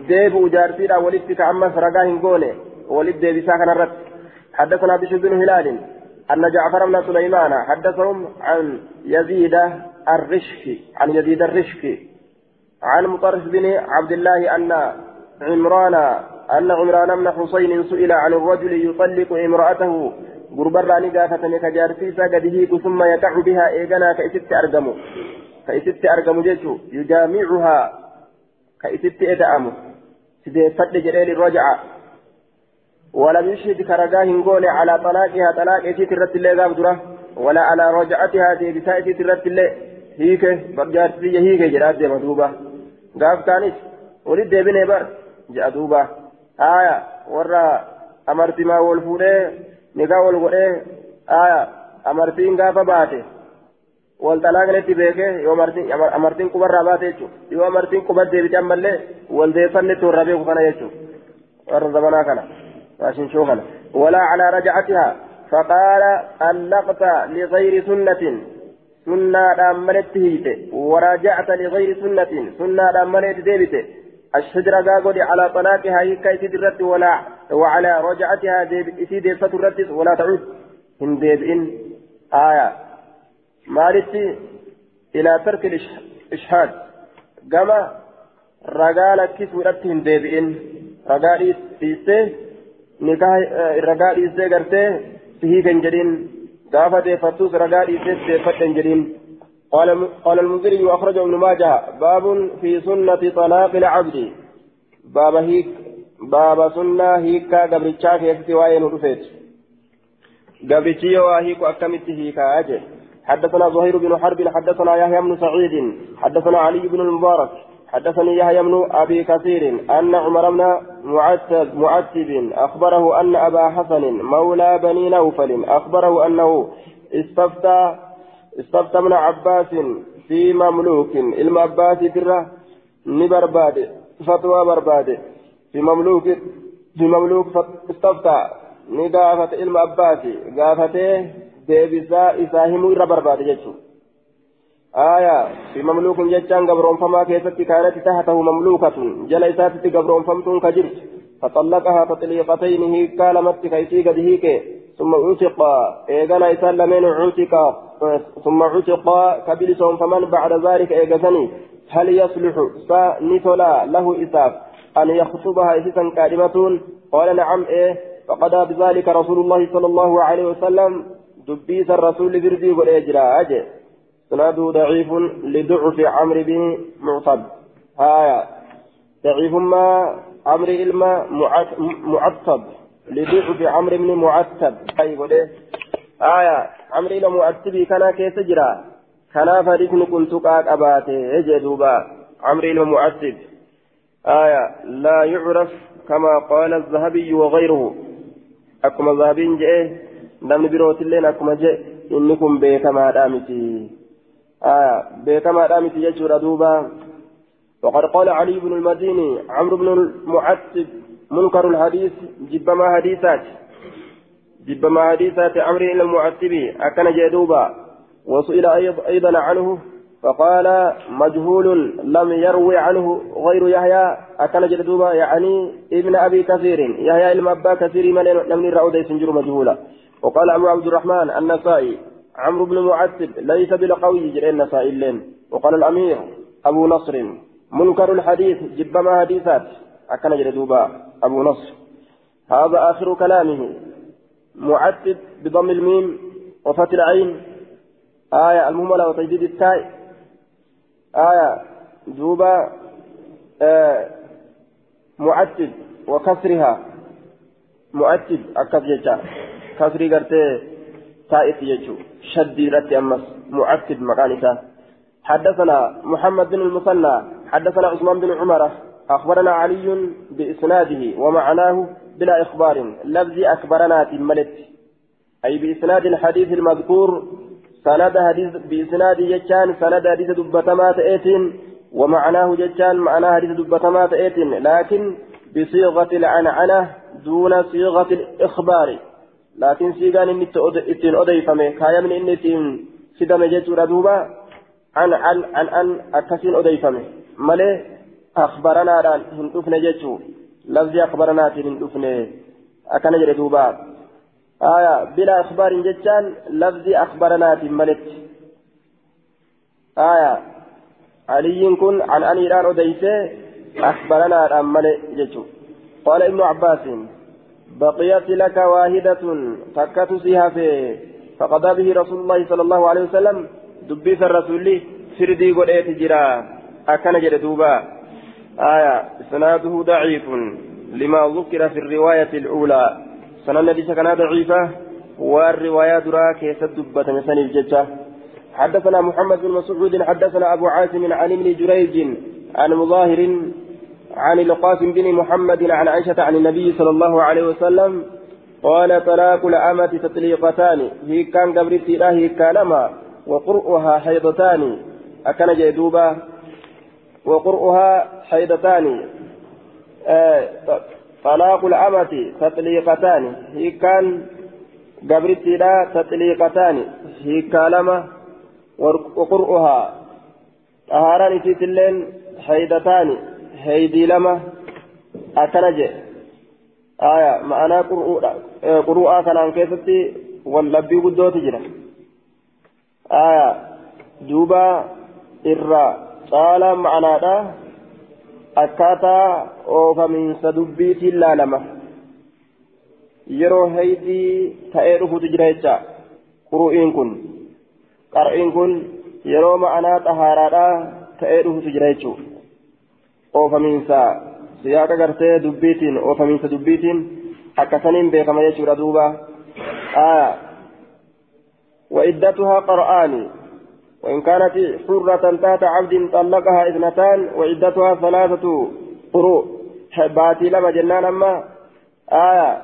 deebi'u jaartiidha walitti ka ammas ragaa goone walitti deebisaa kanarratti حدثنا بشر بن هلال أن جعفر بن سليمان حدثهم عن يزيد الرشك عن يزيد الرشك عن مطرف بن عبد الله أن عمران أن عمران بن حسين سئل عن الرجل يطلق امرأته غربر راني قافتني كجارتيسا قد هيك ثم يقع بها إيغانا كإست أرقم كإست أرقم جيشو يجامعها كإست إدأم سيدي جريل الرجعة ولم يشهد كرقاه على طلاقها طلاق إسيت الرد اللي ولا على رجعتها ديبساء ترت الله هيك برجارتي هيك جرات ديما دوبا قاف كانت ولد ديبني بر جاء دوبا آية ورا أمرت ما والفوده نكا والغده آية أمرتين قاف باته والطلاقني بيكه يوم أمرتين أمرتين كبر راباته يجو يوم أمرتين كبر ديبتي أمالله والديفن توربيه كنا يجو ورا زمانا كنا ماشين شو كنا ولا على رجعتها فقال ألقت لغير سنة سنة أمنت هيته وراجعت لغير سنة سنة أمنت ديبته الشجرة قاقودي على طلاقها هي كي تدرت ولا وعلى رجعتها فترت ولا تعود إن ديب إن آية مالتي إلى ترك الإشهاد. كما رجال كسورت إن ديب إن رجال إيسته نكاح رجال إيسته قرته فيه كنجرين ragaa dhiisees deeffadhe hin jedhin قال قال المنذري وأخرجه ابن ماجه باب في سنة طلاق العبد. باب هيك باب سنة هيكا قبرتشاك يكتي وين رفيت قبرتشي وهيك أكمت هيكا أجل حدثنا زهير بن حرب حدثنا يحيى بن سعيد حدثنا علي بن المبارك حدثني يحيى بن أبي كثير أن عمر بن معتب, أخبره أن أبا حسن مولى بني نوفل أخبره أنه استفتى استفتى ابن عباس في مملوك علم عباس ترى نبرباد فتوى برباد. في مملوك في مملوك استفتى. نقافة علم عباس قافته ديبسا إساهم إرى برباد جيشه آية في مملوك جتان قبرون فما كيست كانت تحته مملوكة جل إساتت قبرون فمتون كجرت فطلقها تطليقتين هي كالمت كيسي قد هيك ثم عتق إيغانا إسان لمن عتق ثم عتق كبلسهم فمن بعد ذلك إيغسني هل يصلح فنتلا له إساف أن يخطبها إسسا كلمة قال نعم إيه فقضى بذلك رسول الله صلى الله عليه وسلم دبيس الرسول بردي والإجراء أجل سناده ضعيف لضعف عمرو بن معتب هايا ضعيف ما عمرو إلما معتب لضعف عمرو بن معتب أي بده آية عمرو إلما معتبي كان كيس جرا كان فريقن كنت قاد أباته يجدوبا عمرو إلما معتب آية لا يعرف كما قال الذهبي وغيره أكما الذهبي جاء بروت اللين أكما جاء إنكم بكما دامتي آية بكما دامت يجور دوبا وقد قال علي بن المديني عمرو بن المعتب منكر الحديث جبما حديثات جبما حديثات عمرو بن المعتب أكن جدوبا وسئل أيضا عنه فقال مجهول لم يروي عنه غير يحيى أكن جدوبا يعني ابن أبي كثير يحيى المبا كثير من لم يرى أوديس مجهولا وقال أبو عبد الرحمن النسائي عمرو بن معتب ليس بالقوي جرين سائلين وقال الأمير أبو نصر منكر الحديث جبما حديثات. أكن جردوبا أبو نصر. هذا آخر كلامه. معتب بضم الميم وفتح العين. آية المهملة وتجديد التاء. آية دوبا آه معتب وكسرها. معتب أكف كسري قرتي تائف يجو شديرت أمس معتب مكانك حدثنا محمد بن المثنى حدثنا عثمان بن عمر أخبرنا علي بإسناده ومعناه بلا إخبار لفظ أكبرنا تملت أي بإسناد الحديث المذكور سند حديث بإسناد جتان سند حديث دبتما تأتين ومعناه جتان معناه حديث دبتما تأتين لكن بصيغة العنعنة دون صيغة الإخبار لكن سيغان إني إتين أديفمي كايمن إني إتين سيدم جيتورا دوبا عن عن عن عن أكسين أديفمي مالي أخبرنا ران هندوفن جيتو لفظي أخبرنا هندوفن أكن جري دوبا آية بلا إخبار جتان لفظي أخبرنا ملت آية علي كن عن أن إيران أديفه أخبرنا ران ملي جيتو قال ابن عباس بقيت لك واحدة تكتسها في فقضى به رسول الله صلى الله عليه وسلم. دبيس الرسول فردي قرأت جرا. أكن جردوبا آية. إسناده ضعيف لما ذكر في الرواية الأولى. سنن النبي كان ضعيفة. والرواية دراك يسدبة مثل الججة. حدثنا محمد بن مسعود حدثنا أبو عاصم عن ابن جريج عن مظاهر عن القاسم بن محمد عن عائشة عن النبي صلى الله عليه وسلم قال طلاق الأمة تطليقتان هي كان قبرت لا هي كانما وقرؤها حيضتان. أكن جيدوبا وقرؤها حيضتان. آه طلاق الأمة تطليقتان هي كان قبرت لا تطليقتان هي كالمة وقرؤها. طهاران تيتلين حيضتان. هيدي لما أكنج آية معنا قرؤا كان عن كيفتي واللبي قدو تجرى آية دوبا إرى قال معنا akkaataa oofamiinsa dubbiitiin laalama yeroo haydii ta'ee dhufutu jira jecha quru'iin kun qar'iin kun yeroo ma'anaa xahaaraadhaa ta'ee dhufutu jira jechuudha oofamiinsa siyaaqa gartee dubbiitiin oofamiinsa dubbiitiin akkasaniin beekama jechuudha duuba. Aya وعدتها قرآن وإن كانت حرة تحت عبد طلقها اثنتان وعدتها ثلاثة قروء باتي لما جنان أما آية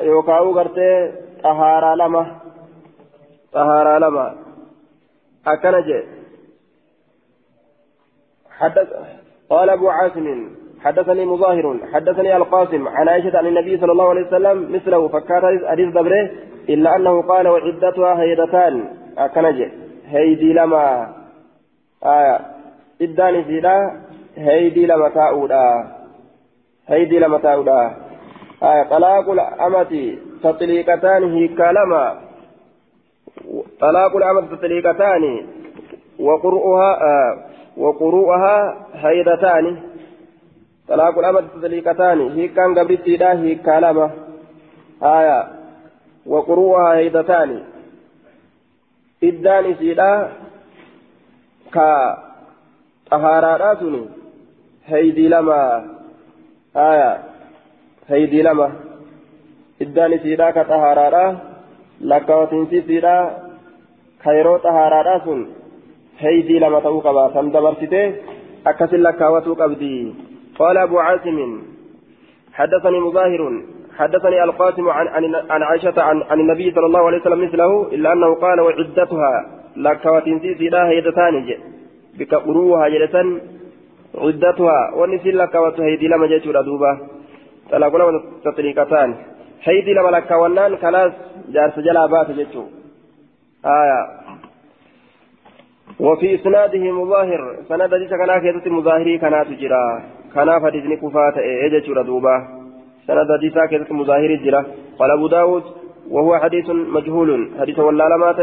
يوكاو غرتي طهارة لما طهارة لما أكنجي حدث قال أبو عاصم حدثني مظاهر حدثني القاسم عن عائشة عن النبي صلى الله عليه وسلم مثله فكان حديث دبره إلا أنه قال وعدتها هيدتان أكنج هيدي لما آية إداني فيلا هيدي لما تاؤدا هيدي لما تاؤدا آية طلاق الأمة تطليقتان هي كلمة طلاق الأمة تطليقتان وقرؤها آه وقروءها هيدتان. طلاق الأمد تطليقتان. هي كان قبرتي لا هي كلمة آية. وقروءها هيدتان. إدان سيدا كا طهارات سني هيدي لما آية. هيدي لما إدان سيدا كطهارات لكوتين سيدا. كيرو طهارات هيدي لما توقبا سندبرتته أكسل لكاوتو قبدي. قال أبو عاصم حدثني مظاهر حدثني القاسم عن عن عن عائشة عن, عن النبي صلى الله عليه وسلم مثله إلا أنه قال وعدتها لكواتين سيدا هيدتان بك قروها جلسا عدتها. ونسي لكواتو هيدي لما جيتو ردوبا تلاقوا لما تطريقتان. هيدي لما لكوانان خلاص جارس جلا بات آية. وفي إسناده مظاهر سند حديث كان كيدت مظاهري كانت جرا كان حديثني كفاة إيجا جرا دوبا. سند حديث كيدت مظاهري جرا قال أبو داود وهو حديث مجهول حديث ولا لمات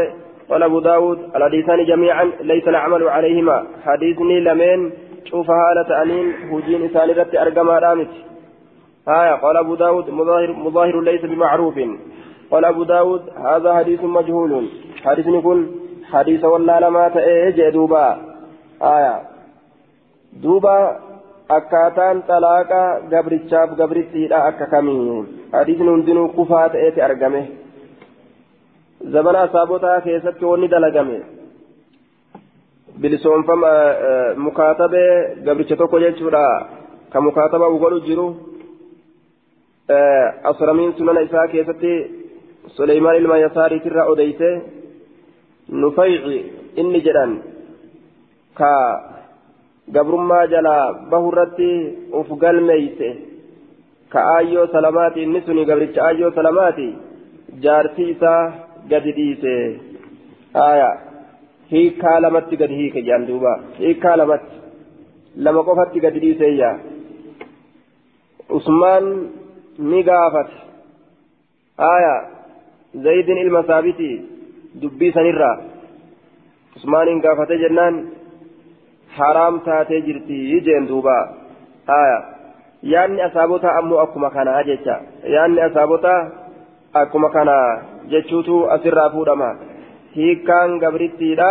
قال أبو داود الحديثان جميعا ليس العمل عليهما. حديثني لمن شوف هالة أنين هجين إسان رت أرقما رامت. آية قال أبو داود مظاهر, مظاهر ليس بمعروف. قال أبو داود هذا حديث مجهول. حديث يكون حديث ولا لما تأجي دوبا آية دوبا akkaataan xalaaqa gabrichaaf gabrittiidha akka kamii hadiisni hundinuu kufaa ta'eeti argame zabana asaabotaa keessatti wanni dalagame bilisoonfama mukaatabee gabricha tokko jechuudha ka mukaataba u godhu jiru asramiin sunana isaa keessatti suleymaan ilma yasaariitirra odeyse nufayci inni jedhan ka gabrummaa jalaa bahurratti uf galmeeyse ka aayyoo salamaati inni suni gabricha aayyoo salamaati jaartii isaa gadi dhiise aya hiikaa lamatti gadi hiike jedhan duuba hiikaa lamatti lama qofatti gadi dhiiseeyya usmaan ni gaafate aya zaydin ilma saabiti dubbii sanirraa usmaaniin gaafate jennaan haraam taatee jirti jeen duuba. Aya yaanni asaabotaa ammoo akkuma kanaa jecha. Yaanni asaabotaa akkuma kanaa jechuutu asirraa fuudhama. Hiikkaan gabrittiidha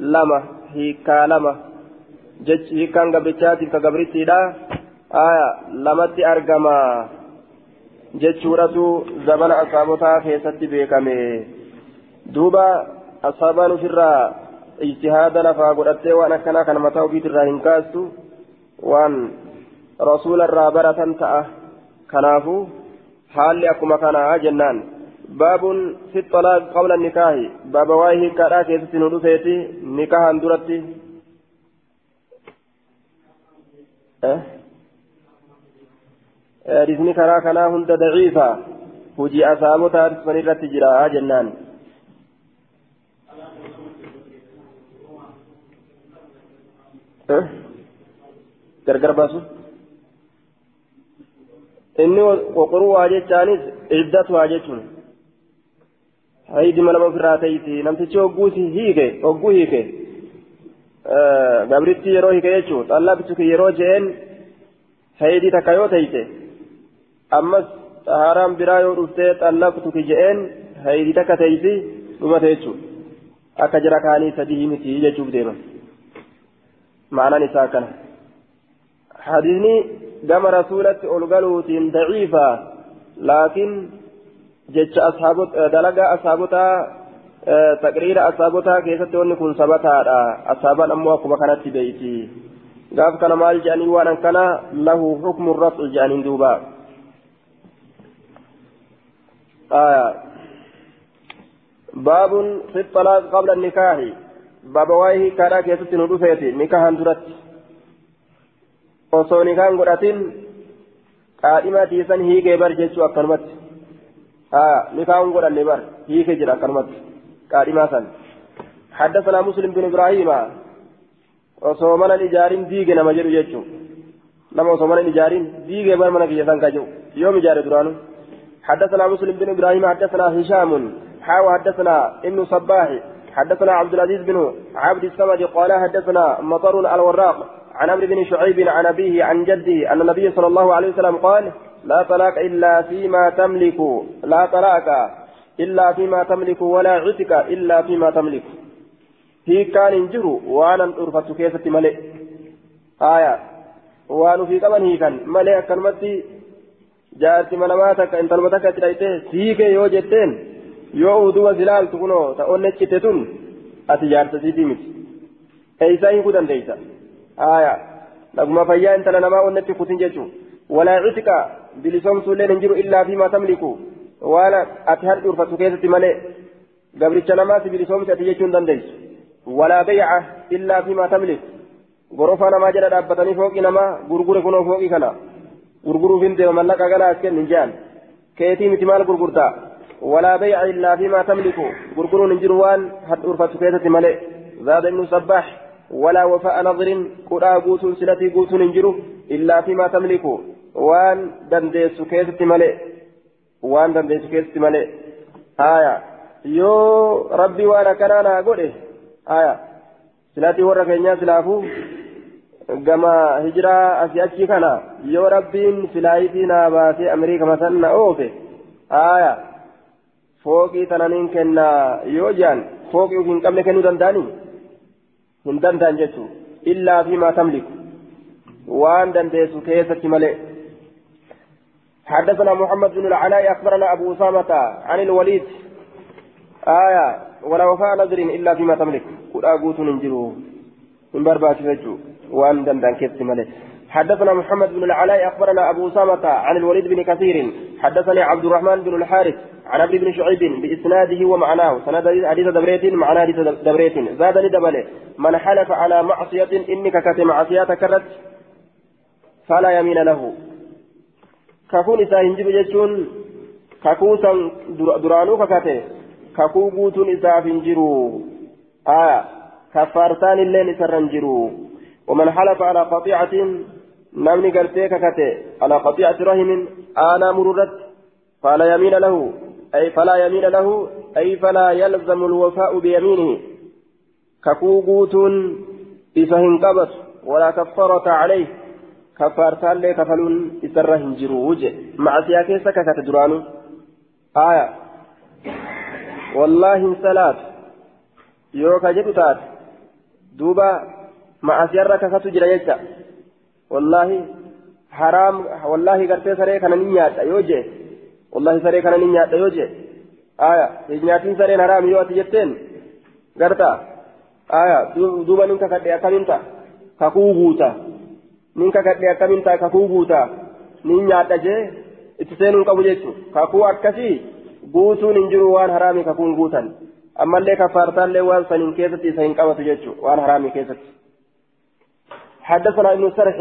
lama hiikkaa lama. Hiikkaan gabrichaatiif ka gabrittiidha aya lamatti argama jechuudhatu zabana asaabotaa keessatti beekame duuba asaabaan ofirraa ijtihaada lafaa godhattee waan akkanaa kan mataa ofiitirraa hin kaastu waan rasuula irraa baratan ta'a kanaafuu haalli akkuma kanaa jennaan baabun fi xalaaq qabla nikaahi baaba waa'ee hiikkaadhaa keessatti nu dhufeeti nikahan duratti disni karaa kanaa hunda daciifa hujii asaabotaa san irratti jira jennaan gargar baasu inni qoqoruu jechaanis iddatu jechuun haydima nama ofirraa ta'iti namtichi hogguusi hiike hogguu hiike gabritti yeroo hiike jechuun xallabtuki yeroo je'een haydii takka yoo ta'ite ammas xahaaraan biraa yoo dhuftee xallabtuki je'een haydii takka ta'iti dhumate jechuudha akka jira kaanii sadii miti jechuuf deeman ma'anaan isaa kana hadiisni gama rasuulatti ol galuutiin daciifa laakiin jecha dalagaa asaabotaa taqriira asaabotaa keessatti wanni kun sabataadha asaabaan ammoo akkuma kanatti beeyti gaaf kana maal jedhanii waan akkana lahu xukmu rafci jedhaniin duuba باب في الطلاق قبل النكاح باب وايه كارا كيست ندفيتي نكاحا درت osoo nikaan godhatin qaadhima tiisan hiikee bar jechuu akkanumatti haa nikaan godhanne bar hiikee jira akkanumatti qaadhimaa san حدثنا مسلم بن إبراهيم diige nama jedhu jechuu nama osoo mana ijaarin diige bar mana kiyya san kajuu yoom ijaare duraanu حدثنا مسلم بن إبراهيم حدثنا هشام حاو حدثنا ابن صباح حدثنا عبد العزيز بن عبد الصمد قال حدثنا مطر الوراق عن عمرو بن شعيب عن أبيه عن جده أن النبي صلى الله عليه وسلم قال لا طلاق إلا فيما تملك. لا طلاق إلا فيما تملك ولا عتق إلا فيما تملك. في كان انجروا وأنا أرفت كيسة ملئ آية وانو في كمان هي كان ملئ كلمتي جاءت مناماتك انت المتك تلاقيه سيك يو جتين يو ودوا زلال تكونو تقول تتون أتجارت سيدي مت أيسا يكون ديسا آية لكما فيا أنت لنا ما ونتي كتن جيشو ولا عتك بلسوم سولين انجروا إلا فيما تملكوا وأنا أتهر أرفت كيسة ملئ قبل نماس بلسوم تأتيجون دنديس ولا بيع إلا فيما تملك غرفة نما جل دابتني فوق نما غرغر كنو فوق كنا غرغر فين ديما ملك أغلا أسكن نجان كيتي متمال غرغرتا ولا بيع إلا فيما تملك غرغر نجروان حد أرفت كيسة ملئ. زاد ابن صباح ولا وفاء نظر قرى قوت سلتي قوت ننجرو إلا فيما تملك وان دنديس كيسة ملئ. وان دنديس كيسة ملئ. آية. يو ربي وانا كنانا قوله آية. سلاتي ورا كينيا سلافو. gama hijiraa asii achi kana yoo rabbiin filaayitii naa baasee ameerikaa masan na oofe aya fooqii tananiin kennaa yoo jean fooqii hin qabne kennuu danda'anii? Hin danda'an jechuu. Illaa fi maa tamliku? Waan حدثنا محمد بن العلاء أخبرنا أبو أسامة عن الوليد آية ولا وفاء نذر إلا فيما تملك قل أقوت ننجره من بربات فجو وأن دندن كيف حدثنا محمد بن العلاء أخبرنا أبو أسامة عن الوليد بن كثير حدثني عبد الرحمن بن الحارث عن عبد بن شعيب بإسناده ومعناه. سند حديث دبريت معناه حديث دبريت. زادني دبله من حلف على معصية إنك كتم معصية كرت فلا يمين له. kakuun isaa hin jiru jechuun kakuu san duraanuu kakate kakuu guutuun isaaf hin jiru aya kaffaarsaan illeen isarra hin jiru ومن حلف على قطيعة نمني قرتي ككته على قطيعة رحم آنا مررت فلا يمين له أي فلا يمين له أي فلا يلزم الوفاء بيمينه ككوغوت إفهم قبط ولا كفارة عليه كفارتان كفلون إسره هنجروج مع سياكيسة كتدرانو آية والله سلات يوكا جبتات دوبا مع سيارة كتو جريجة والله حرام والله قرتي سري كان نيات يوجي والله سري كان نيا يوجي آية نياتين سري حرام يواتي جتين غرتا آية دوبا نينكا كدي ta'a kakuu guuta nin nyaadha jee itti seenuun qabu jechuun kakuu akkasii guutuun hin jiru waan haraamii kakuun guutan ammallee kafaartaallee waan saniin keessatti isa hin qabatu jechuun waan haraamii keessatti. حدثنا ابن سرح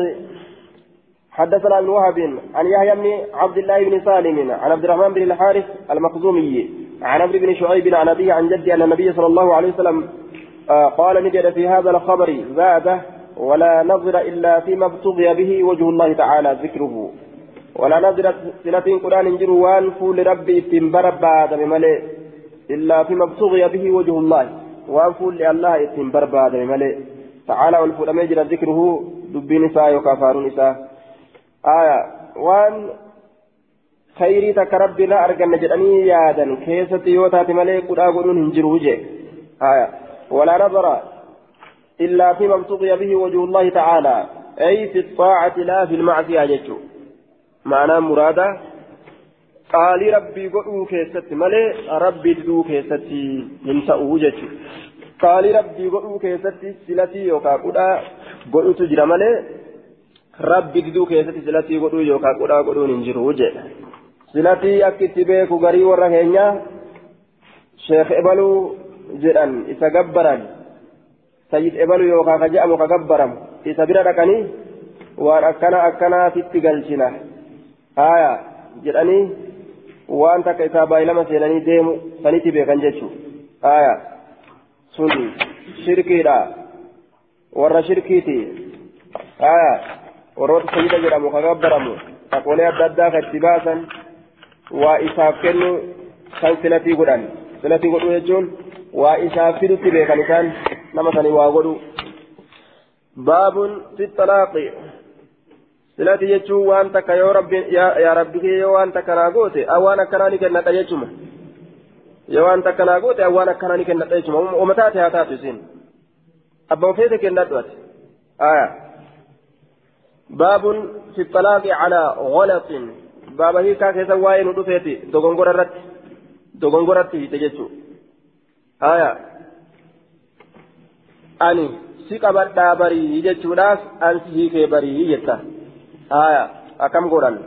حدثنا ابن وهب عن يحيى بن عبد الله بن سالم عن عبد الرحمن بن الحارث المخزومي عن عمرو بن شعيب عن أبيه عن جدي أن النبي صلى الله عليه وسلم قال نجد في هذا الخبر زاد ولا نظر إلا فيما ابتغي به وجه الله تعالى ذكره. ولا نظر سنة قرآن جروان فول ربي اتنبر بعد مملئ إلا فيما ابتغي به وجه الله. وان فول لله اتنبر بعد مملئ تعالى والفول مجرى ذكره دبي نساء وكافار نساء آية وان خيري تك ربي لا أرجن جدني يادا كيسة يوتا ملئ قد أقولون هنجروا آية ولا نظر إلا فيما ابتغي به وجه الله تعالى أي في الطاعة لا في المعصية جتشو معنى مرادة قال ربي قلوا كيستي ملي ربي دو كيستي ينتأو جتشو قال ربي قلوا كيستي سلتي يوكا قدا قلوا تجرى ملي ربي دو كيستي سلتي قلوا يوكا قدا قلوا ننجروا جي سلتي أكتي بيكو غري ورهينيا شيخ إبلو جدًا إسا سيد إبلو يوكا كجأم كجبرم إسا بira dhaqanii waan akkana akkanaatitti galchina. Haya jedhanii waan takka isaa baay'ilama seenanii deemu sanitti beekan jechuun haya gabbaramu taqolee adda addaa ka itti baasan waa isaaf kennu kan silatii godhan silatii godhuu jechuun waa isaaf fidutti beekan isaan nama sanii waa godhu baabun fi xalaaqi silati jechuun waan takka yoo rabbi yaa rabbi kee yoo waan takka naa goote awwaan akkanaa ni kennadha jechuma yoo waan takka naa goote awwaan akkanaa ni kennadha jechuma uma taate haa taatu isiin abbaan feete kennadhu ati aya baabun fi xalaaqi calaa golatin baaba hiikaa keessa waa'ee nu dhufeeti dogongora irratti dogongoratti hiite jechuu aya ani si qabadhaa barii jechuudhaaf an si hiikee barii jetta haya akkam godhan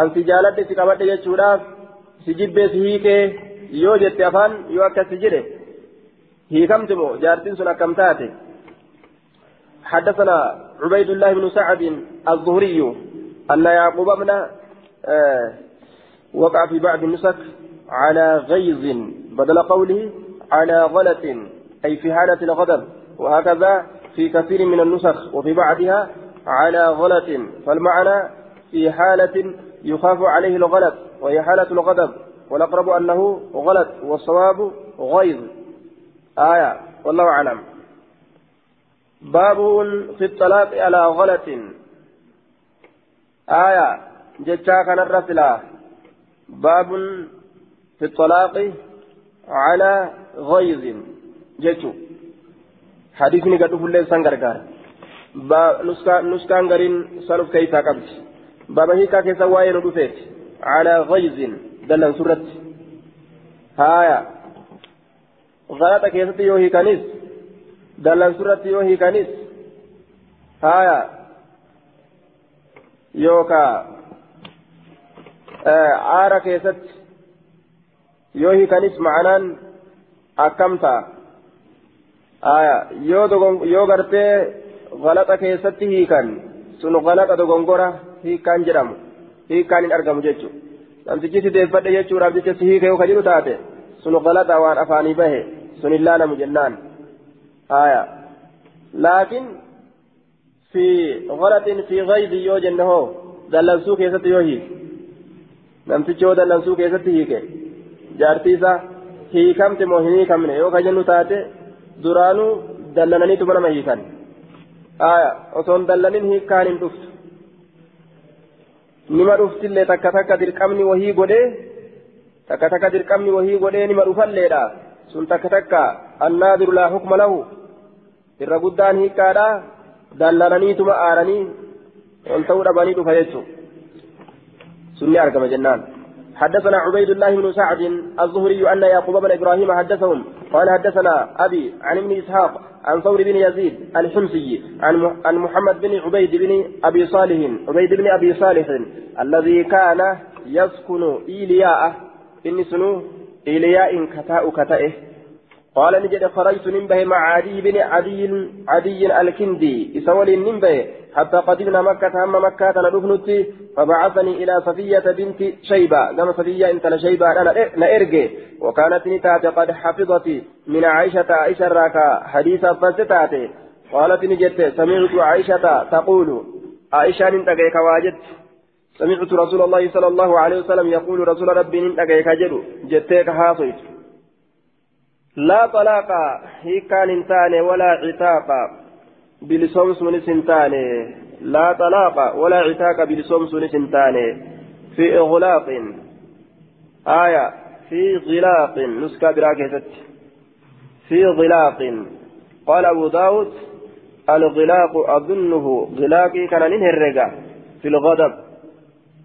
an si jaaladhe si qabadhe jechuudhaaf si jibbee si hiikee yoo jette afaan yoo akkas si jedhe hiikamti moo jaartiin sun akkam taate? حدثنا عبيد الله بن سعد الظهري أن يعقوب بن آه وقع في بعض النسك على غيظ بدل قوله على غلط أي في حالة الغضب وهكذا في كثير من النسخ وفي بعضها على غلط فالمعنى في حالة يخاف عليه الغلط وهي حالة الغضب والأقرب أنه غلط والصواب غيظ. آية والله أعلم. باب في الطلاق على غلط. آية جتا كان الرسلة باب في الطلاق على غيظ. جتو حديثني قد فلين سنغرغار با نسكان غرين سلف كيسا قبل بابا هيكا كيسا واين ودفت على غيظ دلن سرت هايا غلط كيسا يوهي كنيس دلن سرت يوهي كنيس هايا يوكا aara keessatti yoo hiikanis ma'anaan akkamta yoo gartee galaxa keessatti hiikan sun galaxa dogongora hiikaan jedhamu hiikaan hin argamu jechuudha namtichi si deeffadhe jechuudhaaf jecha si hiika yoo kajiru taate sun galaxa waan afaanii bahe sun hin laalamu jennaan laakiin fi galaxin fi gaydi yoo jenne hoo dallansuu keessatti yoo hiike namtichi yoo dallansuu keessatti hiike jaartiisa hiikamte moo hin hiikamne yoo kajennu taate duraanuu dallananiitu nama hiikan aya osoon dallanin hiikkaan hin dhuftu nima dhuftillee takka takka dirqamni wahii godhee takka takka dirqamni wahii godhee nima dhufalleedha sun takka takka annaadiru laa hukma lahu irra guddaan hiikkaadha dallananiituma aaranii ol ta'uu dhabanii dhufa jechuudha سني أرقم جنان حدثنا عبيد الله بن سعد الظهري أن يعقوب بن إبراهيم حدثهم قال حدثنا أبي عن ابن إسحاق عن ثور بن يزيد الحمصي عن محمد بن عبيد بن أبي صالح عبيد بن أبي صالح الذي كان يسكن إيلياء إني سنو إيلياء كتاء كتائه. قال نجد خرجت ننبه مع عدي بن عدي عدي الكندي. إسول ننبه حتى قدمنا مكة هم مكة ندفنتي فبعثني إلى صفية بنت شيبة. كما صفية انت لشيبة أنا نأرجي وكانت نتات قد حفظت من عائشة عائشة راكا حديثا فستاتي قالت نجت سمعت عائشة تقول. عائشة ننتقيك واجدت سمعت رسول الله صلى الله عليه وسلم يقول رسول ربي ننتقيك جدو جتيك حاصيت لا طلاق هي كان انتاني ولا عتاق بلسوم سونس انتاني لا طلاق ولا عتاق بلسوم سونس انتاني في إغلاق. آية. في غلاق. نسكا براكزت في غلاق. قال أبو داود الغلاق أظنه. غلاقي كان ننهرقا في الغضب.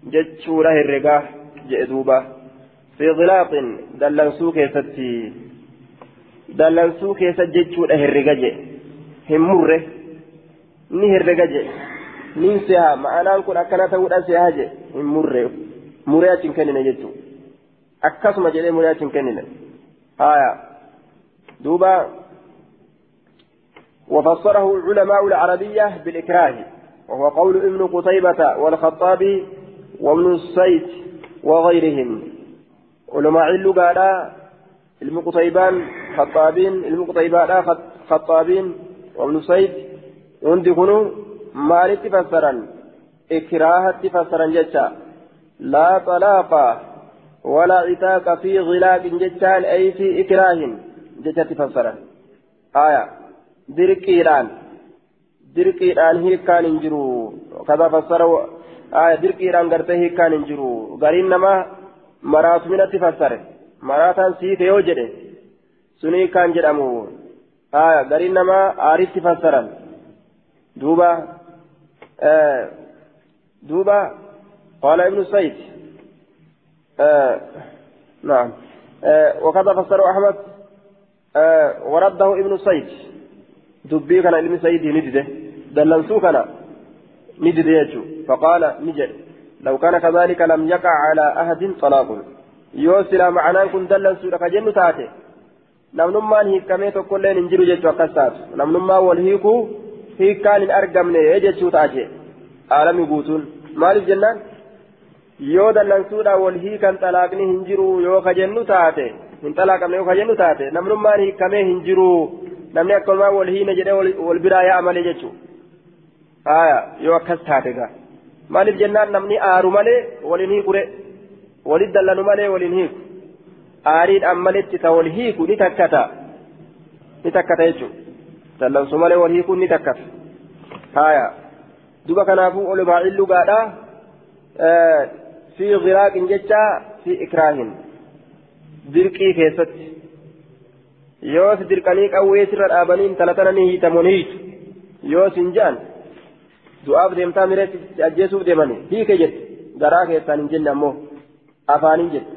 جتشو له الرقا جئدوبة. في غلاق. دلنسو كيستي dallansuu keessa jechuudha herrega je hin murre ni herrega je nin seha ma'anaan kun akkana ta'uudha seha je hin murre muree achi hin kennine jechuudha akkasuma jedhee muree achi hin kennine haya duuba وفسره علماء العربية بالإكراه وهو قول ابن قتيبة والخطابي وابن السيد وغيرهم علماء اللغة ilmi qutaybaan khaxaabiin ilmi qutaybaadha khaxaabiin wabnu sayd hundi kunu maalitti fassaran ikraahatti fassaran jecha laa xalaaqa walaa itaaqa fi gilaaqin jechaan ay fi ikraahin jechatti fassaran aya dirqiidhaan dirqiidhaan hiikkaan hin jiru kaza fassara aya dirqiidhaan gartee hiikkaan hin jiru gariin namaa maraatuminatti fassare maraataan siite yoo jedhe sunii kan jedhamu haya gariin namaa aaritti fassaran duuba duuba qaala ibnu sayd نعم وكذا فسره أحمد ورده ابن سيد دبي كان علم سيد ندده دلنسو كان يجو فقال نجد لو كان كذلك لم يقع على أحد طلاق yoo silaa ma'anaan kun dallansuudha ka jennu taate. Namnummaan hiikamee tokkolleen hin jiru jechuu akkas taatu. Namnummaan wal hiikuu hiikkaan hin argamne jechuu taate. Aalami guutuun. Maaliif jennaan? Yoo dallansuudha wal hiikan xalaaqni hin jiru yoo ka jennu taate hin xalaaqamne yoo ka jennu taate namnummaan hiikamee hin jiru. Namni akkanumaan wal hiine jedhee wal biraa yaa'a malee jechuu. Yoo akkas taate gaa. Maaliif jennaan namni aaru malee waliin hiikure. Hiiku ni takkata ni takkata jechuudha dallansu malee wal hiikuun ni takkata haya duba kanaafuu olumaa illugaadha fi giraaqin jecha fi ikraahin dirqii keessatti yoo si dirqanii qawwee sirra dhaabanii intala tana ni hiitamu ni hiitu yoo sin jaan du'aaf deemtaa mireetti ajjeesuuf deemanii hiike jette garaa keessaan hin jenne ammoo afaaniin jedhe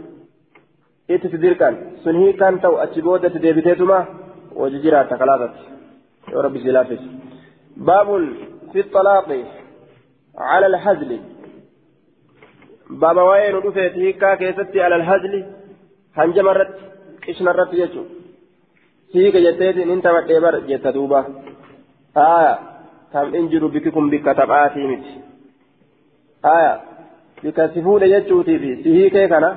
itti dirqan sun hiikaan ta'u achi booda itti deebiteetuma hojii jiraata kalaafatti yoo rabbi si laaffis baabun fi xalaaqi على الهزل بابا وين رفيت هيكا كيستي على الهزل هنجم الرت إشنا الرت يجو هيكا جتيت انت والإبر جت دوبا آية كم انجروا بككم بك تبعاتي مت آية bika si fuudhe jechuutii fi si hiikee kana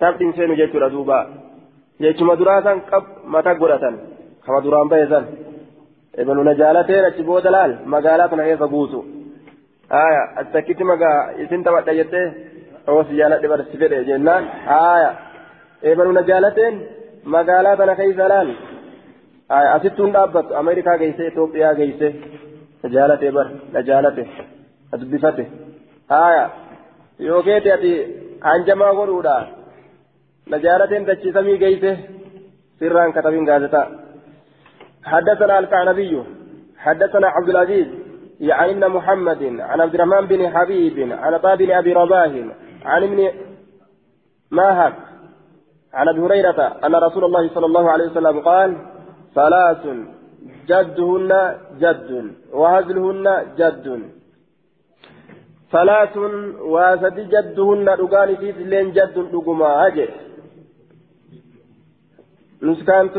taphni seenu jechuudha duuba jechuma duraa san qab mata godhatan kama duraan bahe san ebalu na jaalateen achi booda laal magaalaa kana keessa buusu aya astakkiti magaa isin taphadha jettee oo si jaaladhe bar si fedhe jennaan aya ebalu na jaalateen magaalaa tana keessa laal aya asittuun dhaabbattu ameerikaa geesse itoophiyaa geesse na jaalate bar na jaalate na dubbifate yookeeti ati hanjamaa godhuudha. Najaalateen dachii samii geeyse sirraan katabin gaazexaa حدثنا الكعنبي حدثنا عبد العزيز يعني ابن محمد عن عبد الرحمن بن حبيب عن طه بن ابي رباه عن ابن ماهك عن ابي هريره ان رسول الله صلى الله عليه وسلم قال ثلاث جدهن جد وهزلهن جد ثلاث واسد جدهن رقان في لين جد رقما أجل نسكانت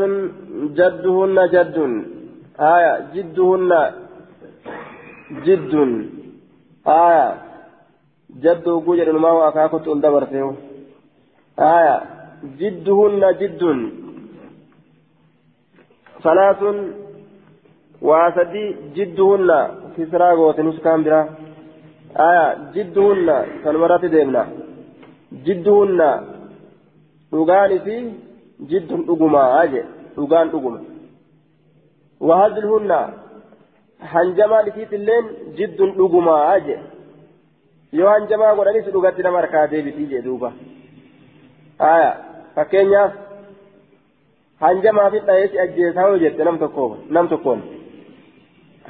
جدهن جد آية جدهن جد آية جد وجوجر ما وأكاكت أندبرته آية جدهن جد ثلاث واسدي جدهن كسرى غوت نسكان برا آية جدهن كالمرات ديمنا جدهن dhugaani fi jiddun dhugumaa je dhugaan dhuguma wahadluhunna hanjamaan isiitilleen jiddun dhugumaa je yoo hanjamaa godhanis dhugatti nama harkaa deebitii je duuba aya fakkeenyaaf hanjamaafin dhayeesi ajjeesaa yoo jette nam tokkoon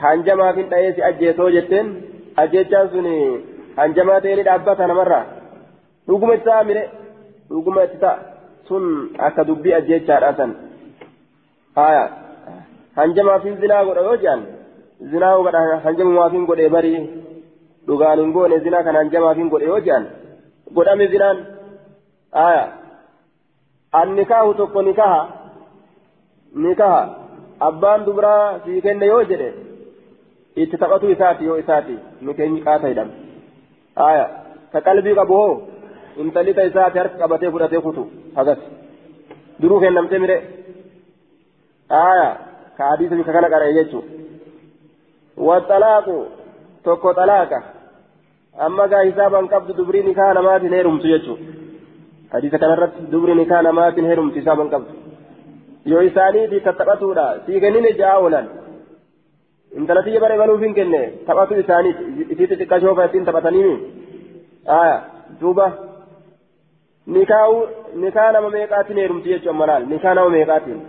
hanjamaafin dhayeesi ajjeesoo jetteen ajjechaan sun hanjamaa ta'ee ni dhaabbata namarraa dhuguma itti mire dhuguma itti sun akka dubbii ajjechaadha san haya hanjamaafin zinaa godha yoo jedhan zinaa godha hanjamaafin godhee barii dhugaan hin goone zinaa kan hanjamaafin godhe yoo jedhan godhame zinaan haya annikaahu tokko nikaha nikaha abbaan dubraa sii kenne yoo jedhe itti taphatu isaati yoo isaati nikeenyi qaata jedhama haya ka qalbii qabu hoo intalli ta isaati harka qabatee fudhatee kutu hagas duruu kennamtee mire aya ka hadiisa bika kana qara'e jechu waxalaaqu tokko xalaaqa amma gaa hisaaban qabdu dubrii nikaa namaatiin heerumtu jechu hadiisa kanarratti dubrii nikaa namaatiin heerumtu hisaaban qabdu yoo isaaniitii tattaphatuudha sii kennine ja'a oolan intalatiyya bara baluuf hin kenne taphatu isaaniiti isii xixiqqashoo fa ittiin taphataniimi aya duuba nikaahu nikaa nama meeqaatiin heerumti jechuun malaal nikaa nama meeqaatiin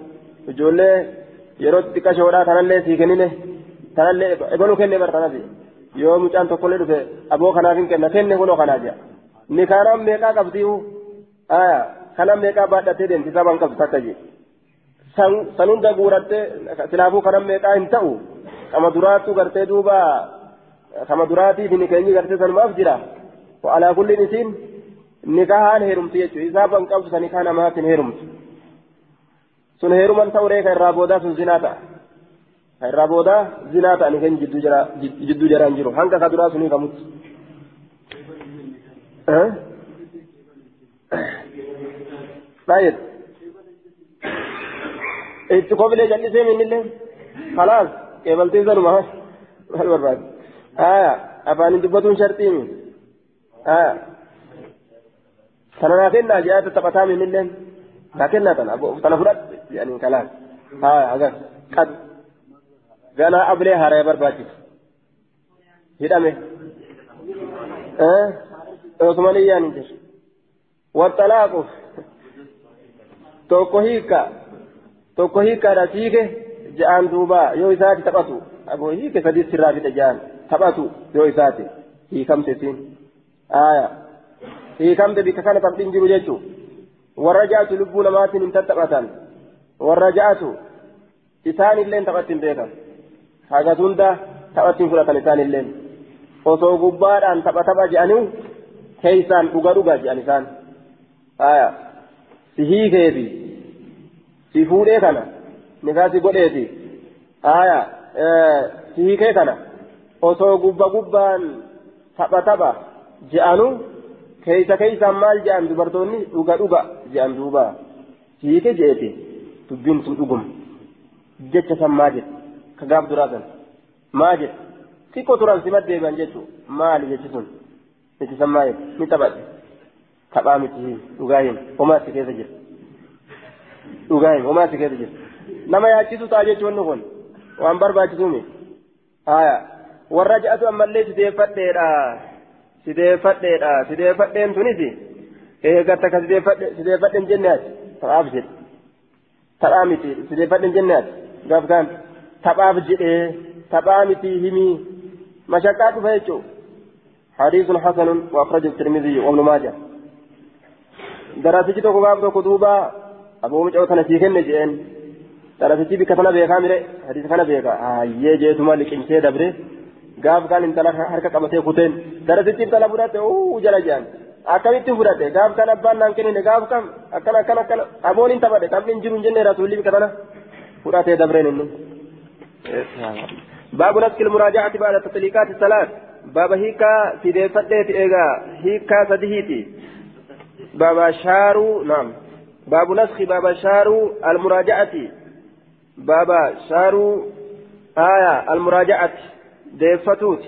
ijoollee yeroo xixiqqashoodhaa tanallee sii kennine tanallee ebaluu kenne bartanati yoo mucaan tokkollee dhufe aboo kanaaf hin kenna kenne kunoo kanaa jira nikaa nama meeqaa qabdiihu aya kana meeqaa baadhattee deemti saban qabdu takka jee san hunda guurattee silaafuu kana meeqaa hin ta'u kama duraattu gartee duuba kama duraatiif ni keenyi gartee sanumaaf jira alaa kulliin isiin nikahaan heerumti jechuudha isaaban qabdu sa nikaa namaatiin heerumtu sun heeruman ta'uree ka irraa boodaa sun zinaa ta'a ka irraa boodaa zinaa ta'a nikeen jidduu jaraan jiru hanga ka duraa sunii kamutti. baay'ee itti kofilee jallisee minnillee khalaas qeebaltii sanuma maal barbaade aya afaanin dubbatuun sharxiimi aya kana naa kennaa jedhaa taphataa minnilleen naa kennaa tana tana fudhadhe jedhanii kalaas aya agar qad ganaa ablee haaraya barbaachisu hidhame osuma niyyaan hin jiru waxalaaqu tokko yoo isaati taphatu aboo hiike sadii sirraa fixe ja'aan taphatu yoo isaati hiikamte siin aya hiikamte bika kana taphadhin jiru jechuu warra ja'atu lubbuu namaatiin hin tattaphatan warra ja'atu isaan illeen taphattiin beekan hagas hunda taphattiin fudhatan isaan illeen osoo gubbaadhaan tapha tapha je'anii keeysaan dhuga dhuga je'an isaan aya si hiikeefi si fuudhee kana nikaasi godheeti aya hiikee kana osoo gubba gubbaan tapha tapha je'anu keeysa keeysaan maal je'an dubartoonni dhuga dhuga je'an duuba hiike je'eti dubbiin sun dhuguma jecha san maa jedhe ka gaaf duraa san maa jedhe xiqqoo turan si deebi'an jechu maali jechi sun jechi san maa jedhe ni taphadhe taphaa miti dhugaa hin homaa si keessa jira dhugaa hin homaa si keessa jira nama yaachisu ta'a jechuun kun waan barbaachisuumi haya warra ja'atu ammallee sideeffadheedha sideeffadheedha sideeffadheen tunis eegatta ka sideeffadheen jenne ati taphaaf jedhe taphaa miti sideeffadheen jenne ati gaaf kaan taphaaf jedhee taphaa miti himii mashaqqaa dhufa jechuu حديث حسن وأخرجه الترمذي وابن ماجه دراسة توكو غاب توكو دوبا أبو مجعو كان في كن بك كان بيكا ميري حديث كان بيكا آيه جيتما لكن سي دبري غاب كان انتلا حركة قبتي كتين دراسة انتلا بدأت أوه جلا جان akkamitti fudhate? Gaaf kan abbaan naan kennine gaaf kam? Akkana akkana akkana. Aboon hin taphate taphni hin jiru hin jenne rasuulli bika tana? Fudhatee dabreen inni. باب نسك المراجعة بعد تطليقات الثلاث باب هيكا سيدي فتيت إيغا هيكا سدهيتي باب شارو نعم باب نسخ باب شارو المراجعة باب شارو آية المراجعة ديفتوت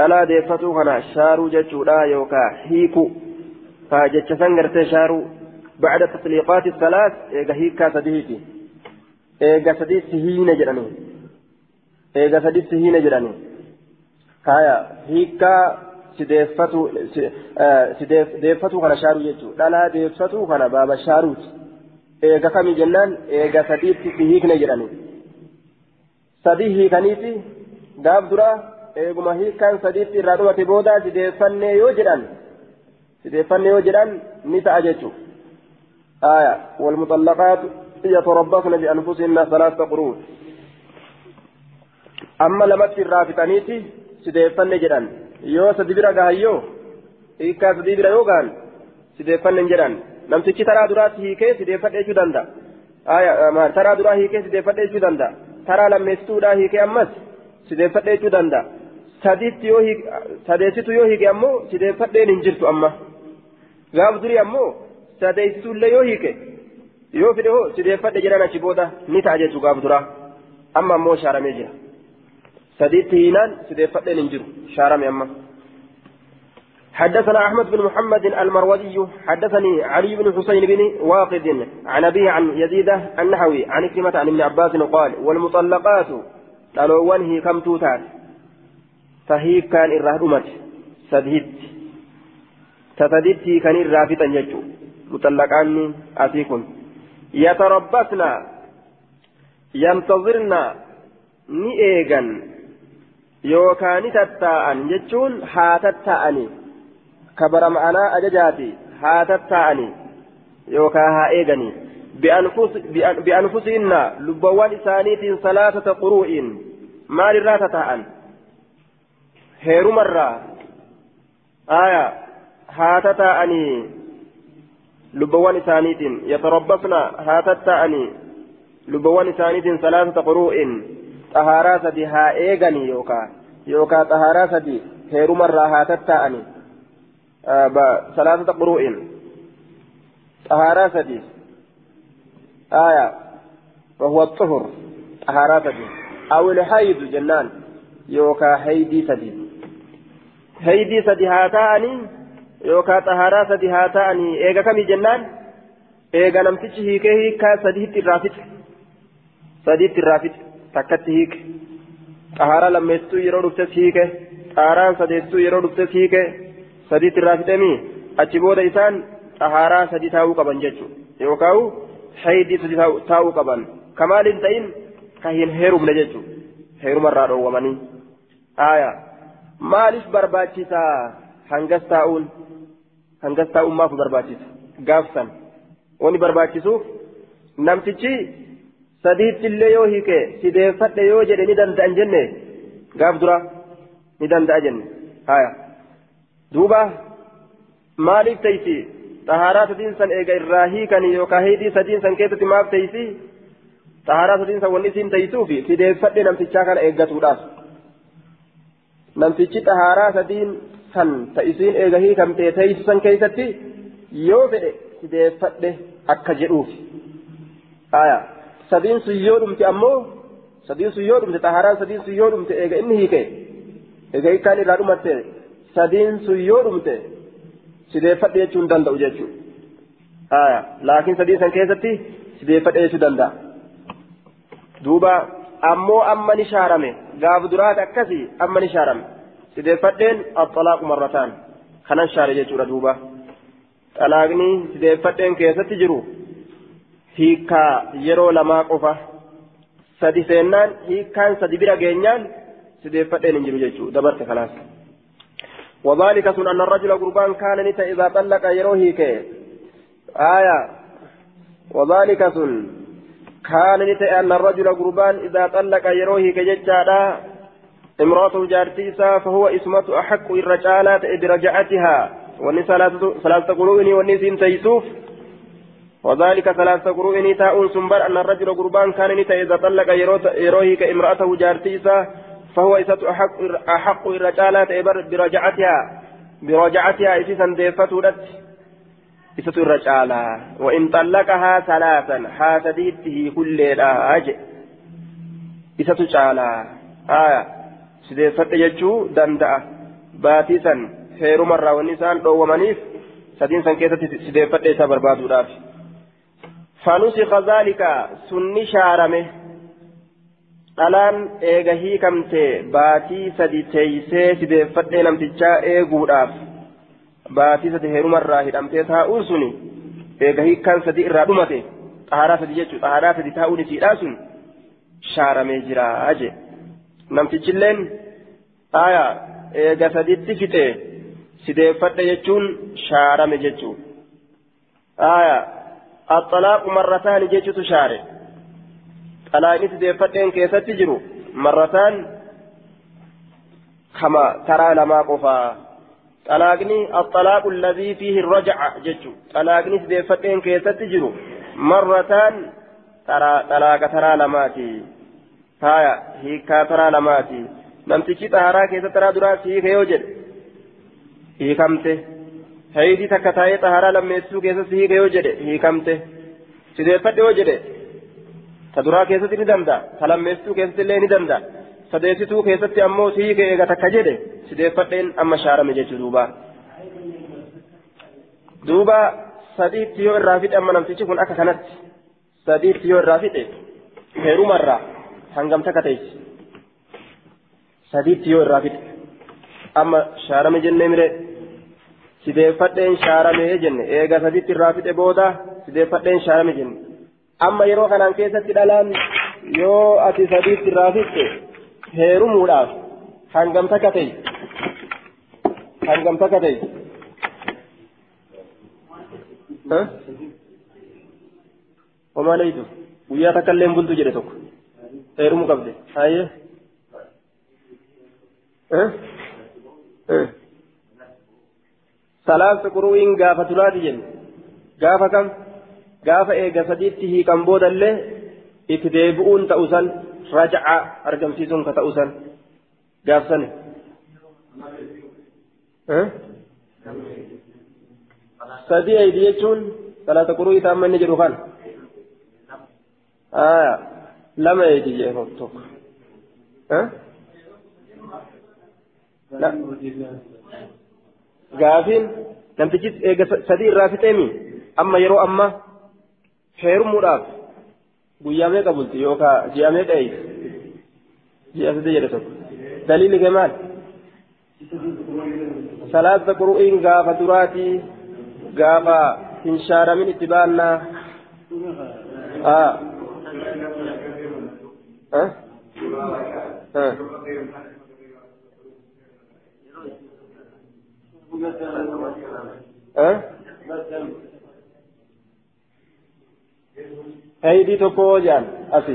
ألا ديفتو كان شارو جتشودا يوكا هيكو فجتش سنغرت شارو بعد تطليقات الثلاث إيغا هيكا سدهيتي إيغا سديت هين جراني eega saditti hiina jedhani kaya hiikkaa sideeffatu kana shaaruu jechuudha. Dhalaa deeffatu kana baaba shaaruuti. Eega kami jennaan eega sadiitti si hiikne jedhani sadii hiikaniiti gaaf dura eeguma hiikkaan sadiitti irraa dhumate booda sideeffannee yoo jedhan sideeffannee yoo jedhan ni ta'a jechuudha aya والمطلقات يتربصن بأنفسهن ثلاثة قروء amma lamatti irraa fixaniiti sideeffanne jedhan yoo sadi bira gahayyoo hiikkaa sadii bira namtichi taraa duraatti hiikee sideeffadhe jechuu danda'a taraa duraa hiikee sideeffadhe jechuu danda'a taraa lammeessituudhaa hiikee ammas sideeffadhe jechuu danda'a sadiitti sadeessitu yoo hiike ammoo sideeffadheen hin jirtu amma gaaf durii ammoo sadeessituullee yoo hiike yoo fide hoo sideeffadhe jedhan achi booda ni ta'a jechuu gaaf duraa amma ammoo shaaramee jira. سديت هينان سديت فتن انجرو شارم يما حدثنا أحمد بن محمد المروزي حدثني علي بن حسين بن واقد عن أبيه عن يزيد النحوي عن كلمة عن ابن عباس قال والمطلقات قالوا هي كم توتات فهي كان الرهدمت سديت تتدت كان الرافتا يجو. مطلقان أتيكم يتربصن. ينتظرن. ni eegan yookaan ni tatta'an jechuun haa tatta'ani kabara ma'anaa ajajaati haa tatta'ani yookaan haa eegani bi'anfusiinna lubbawwan isaaniitiin salaasata quruu'in maalirraa tatta'an heerumarraa aya haa tatta'anii lubbawwan isaaniitiin yatarabbasna haa tatta'anii lubbawwan isaaniitiin salaasata quruu'in xahaaraa sadi haa eeganii yookaan yookaan xahaaraa sadi heerumarraa haa salaasata quru'in xahaaraa sadi aya وهو الطهر طهارة سدي أو الحيض جنان يوكا هيدي سدي هيدي سدي هاتاني يوكا طهارة سدي هاتاني إيغا كمي جنان إيغا نمتشي هيكي هيكا سدي الرافت سدي الرافت takkatti hiike xahaaraa lammeessituu yeroo dhuftes hiike xahaaraan sadeessituu yeroo dhuftes hiike sadiitti irraa fixemii achi booda isaan xahaaraa sadii taa'uu qaban jechuudha yookaan haydii sadii taa'uu qaban kamaaliin ta'in ka hin heerumne jechuudha heerumarraa dhoowwamanii aayaa maaliif barbaachisa hangas taa'uun hangas taa'uun maaf barbaachisa gaafsan wani barbaachisuuf namtichi. sadiitti illee yoo hiike sideeffadhe yoo jedhe ni danda'an jenne gaaf dura ni danda'a jenne haya duuba maaliif teeysi xahaaraa sadiin san eega irraa hiikanii yookaan heidii sadiin san keessatti maaf teeysi xahaaraa sadiin san wanni isiin teeysuufi sideeffadhe namtichaa kana eeggatuudhaaf namtichi xahaaraa sadiin san ta isiin eega hiikamtee teeysu san keessatti yoo fedhe sideeffadhe akka jedhuufi haya sadiin sun yoo dhumte ammoo sadiin sun yoo dhumte xahaaraan sadiin sun yoo dhumte eega inni hiike eega hiikkaan irraa dhumatte sadiin sun yoo dhumte sideeffadhe jechuu hin danda'u jechuudha laakiin sadii san keessatti sideeffadhe jechuu danda'a duuba ammoo amma ni shaarame gaaf duraati akkasii amma ni shaarame sideeffadheen axalaaqu marrataan kanan shaare jechuudha duuba xalaaqni sideeffadheen keessatti jiru hiikkaa yeroo lamaa qofa sadi seennaan hiikkaan sadi bira geenyaan sideeffadheen hin jiru jechuudha dabarte kanaas وذلك سن أن الرجل قربان كان نتا إذا طلق يروهيك. آية. وذلك سن كان نتا أن الرجل قربان إذا طلق يروهيك ججالا امرأته جارتيسا فهو إسمة أحق الرجالات برجعتها. وني ثلاثة قروئني وني سين تيسوف. وذلك ثلاثة قروئني تاء سنبر أن الرجل قربان كان نتا إذا طلق يروهيك امرأته جارتيسا فهو إسات أحق أحق الرجالات برجعتها برجعتها إسيسا ديفتولت إسات الرجالة وإن طلقها ثلاثا حاسديته كل أجل إسات الرجالة آية. سديفت يجو دندأ. باتيسا خير مرة والنسان دومانيف سدين سن كيسة سديفت إسا بربادو فنسخ ذلك سني شارمه dhalaan eega hiikamte baatii sadi teeysee sideeffadhee namtichaa eeguudhaaf baatii sadi heerumarraa hidhamtee taa'uun suni eega hiikkaan sadi irraa dhumate xaharaa sadi jechuudha xaharaa sadi taa'uun isiidhaa sun shaaramee jira je namtichilleen aayaa eega saditti fixe sideeffadhe jechuun shaarame jechuudha aayaa axxalaaqu marrataani jechuutu shaare. Xalaaqni sideeffadheen keessatti jiru marrataan kama taraa lamaa qofaa xalaaqni axxalaaqu alladii fiihi rajaca jechu xalaaqni sideeffadheen keessatti jiru marrataan xalaaqa taraa lamaati haya hiikkaa taraa lamaati namtichi xaharaa keessa taraa duraa hiike yoo jedhe hiikamte heeyidii takka taa'ee xaharaa lammeessuu keessatti hiike yoo jedhe hiikamte sideeffadhe yoo jedhe ta duraa keessatti ni danda'a ta lammeessituu keessatti illee ni danda'a sadeessituu keessatti ammoo sii eega takka jedhe sideeffadheen amma shaarame jechuu duuba duuba sadiitti yoo irraa fidhe amma namtichi kun akka kanatti sadiitti yoo irraa fidhe heerumarraa hangam takka teessi sadiitti yoo irraa fidhe amma shaarame jennee mire sideeffadheen shaaramee jenne eega sadiitti irraa fidhe booda sideeffadheen shaarame jenne amma yeroo kanaan keessatti dhalaan yoo ati sadiitti irraa fidhe heerumuudhaaf hangam takka ta'e hangam takka ta'e homaa leeytu guyyaa takka illee bultu jedhe tokko heerumuu qabde hayyee salaasa quru'iin gaafa turaati jenne gaafa kam gaafa eega sadiitti hiikan boodallee itti deebi'uun ta'usan raja'a argamsiisuun ka ta'usan gaafsani. sadii eegi jechuun salaata quruu isaa amma inni jedhu kan lama eegi jee tokko. gaafiin namtichi eega sadii irraa fixeemi amma yeroo amma heerumuudhaaf guyyaa meeqa bulti yookaan ji'a meeqa eegi ji'a sadii jedhe tokko daliilli kee maal salaata quru'iin gaafa duraatii gaafa hin shaaramin itti baannaa haa heydii tokko jedhan asi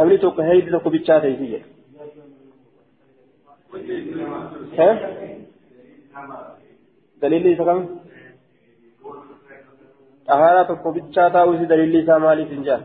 namni tokko heydii tokko bichaa ta'isi jedha dalilli isa kam xahaaraa tokko bichaa taa'uu isi dalilli isaa maaliif hin jedhan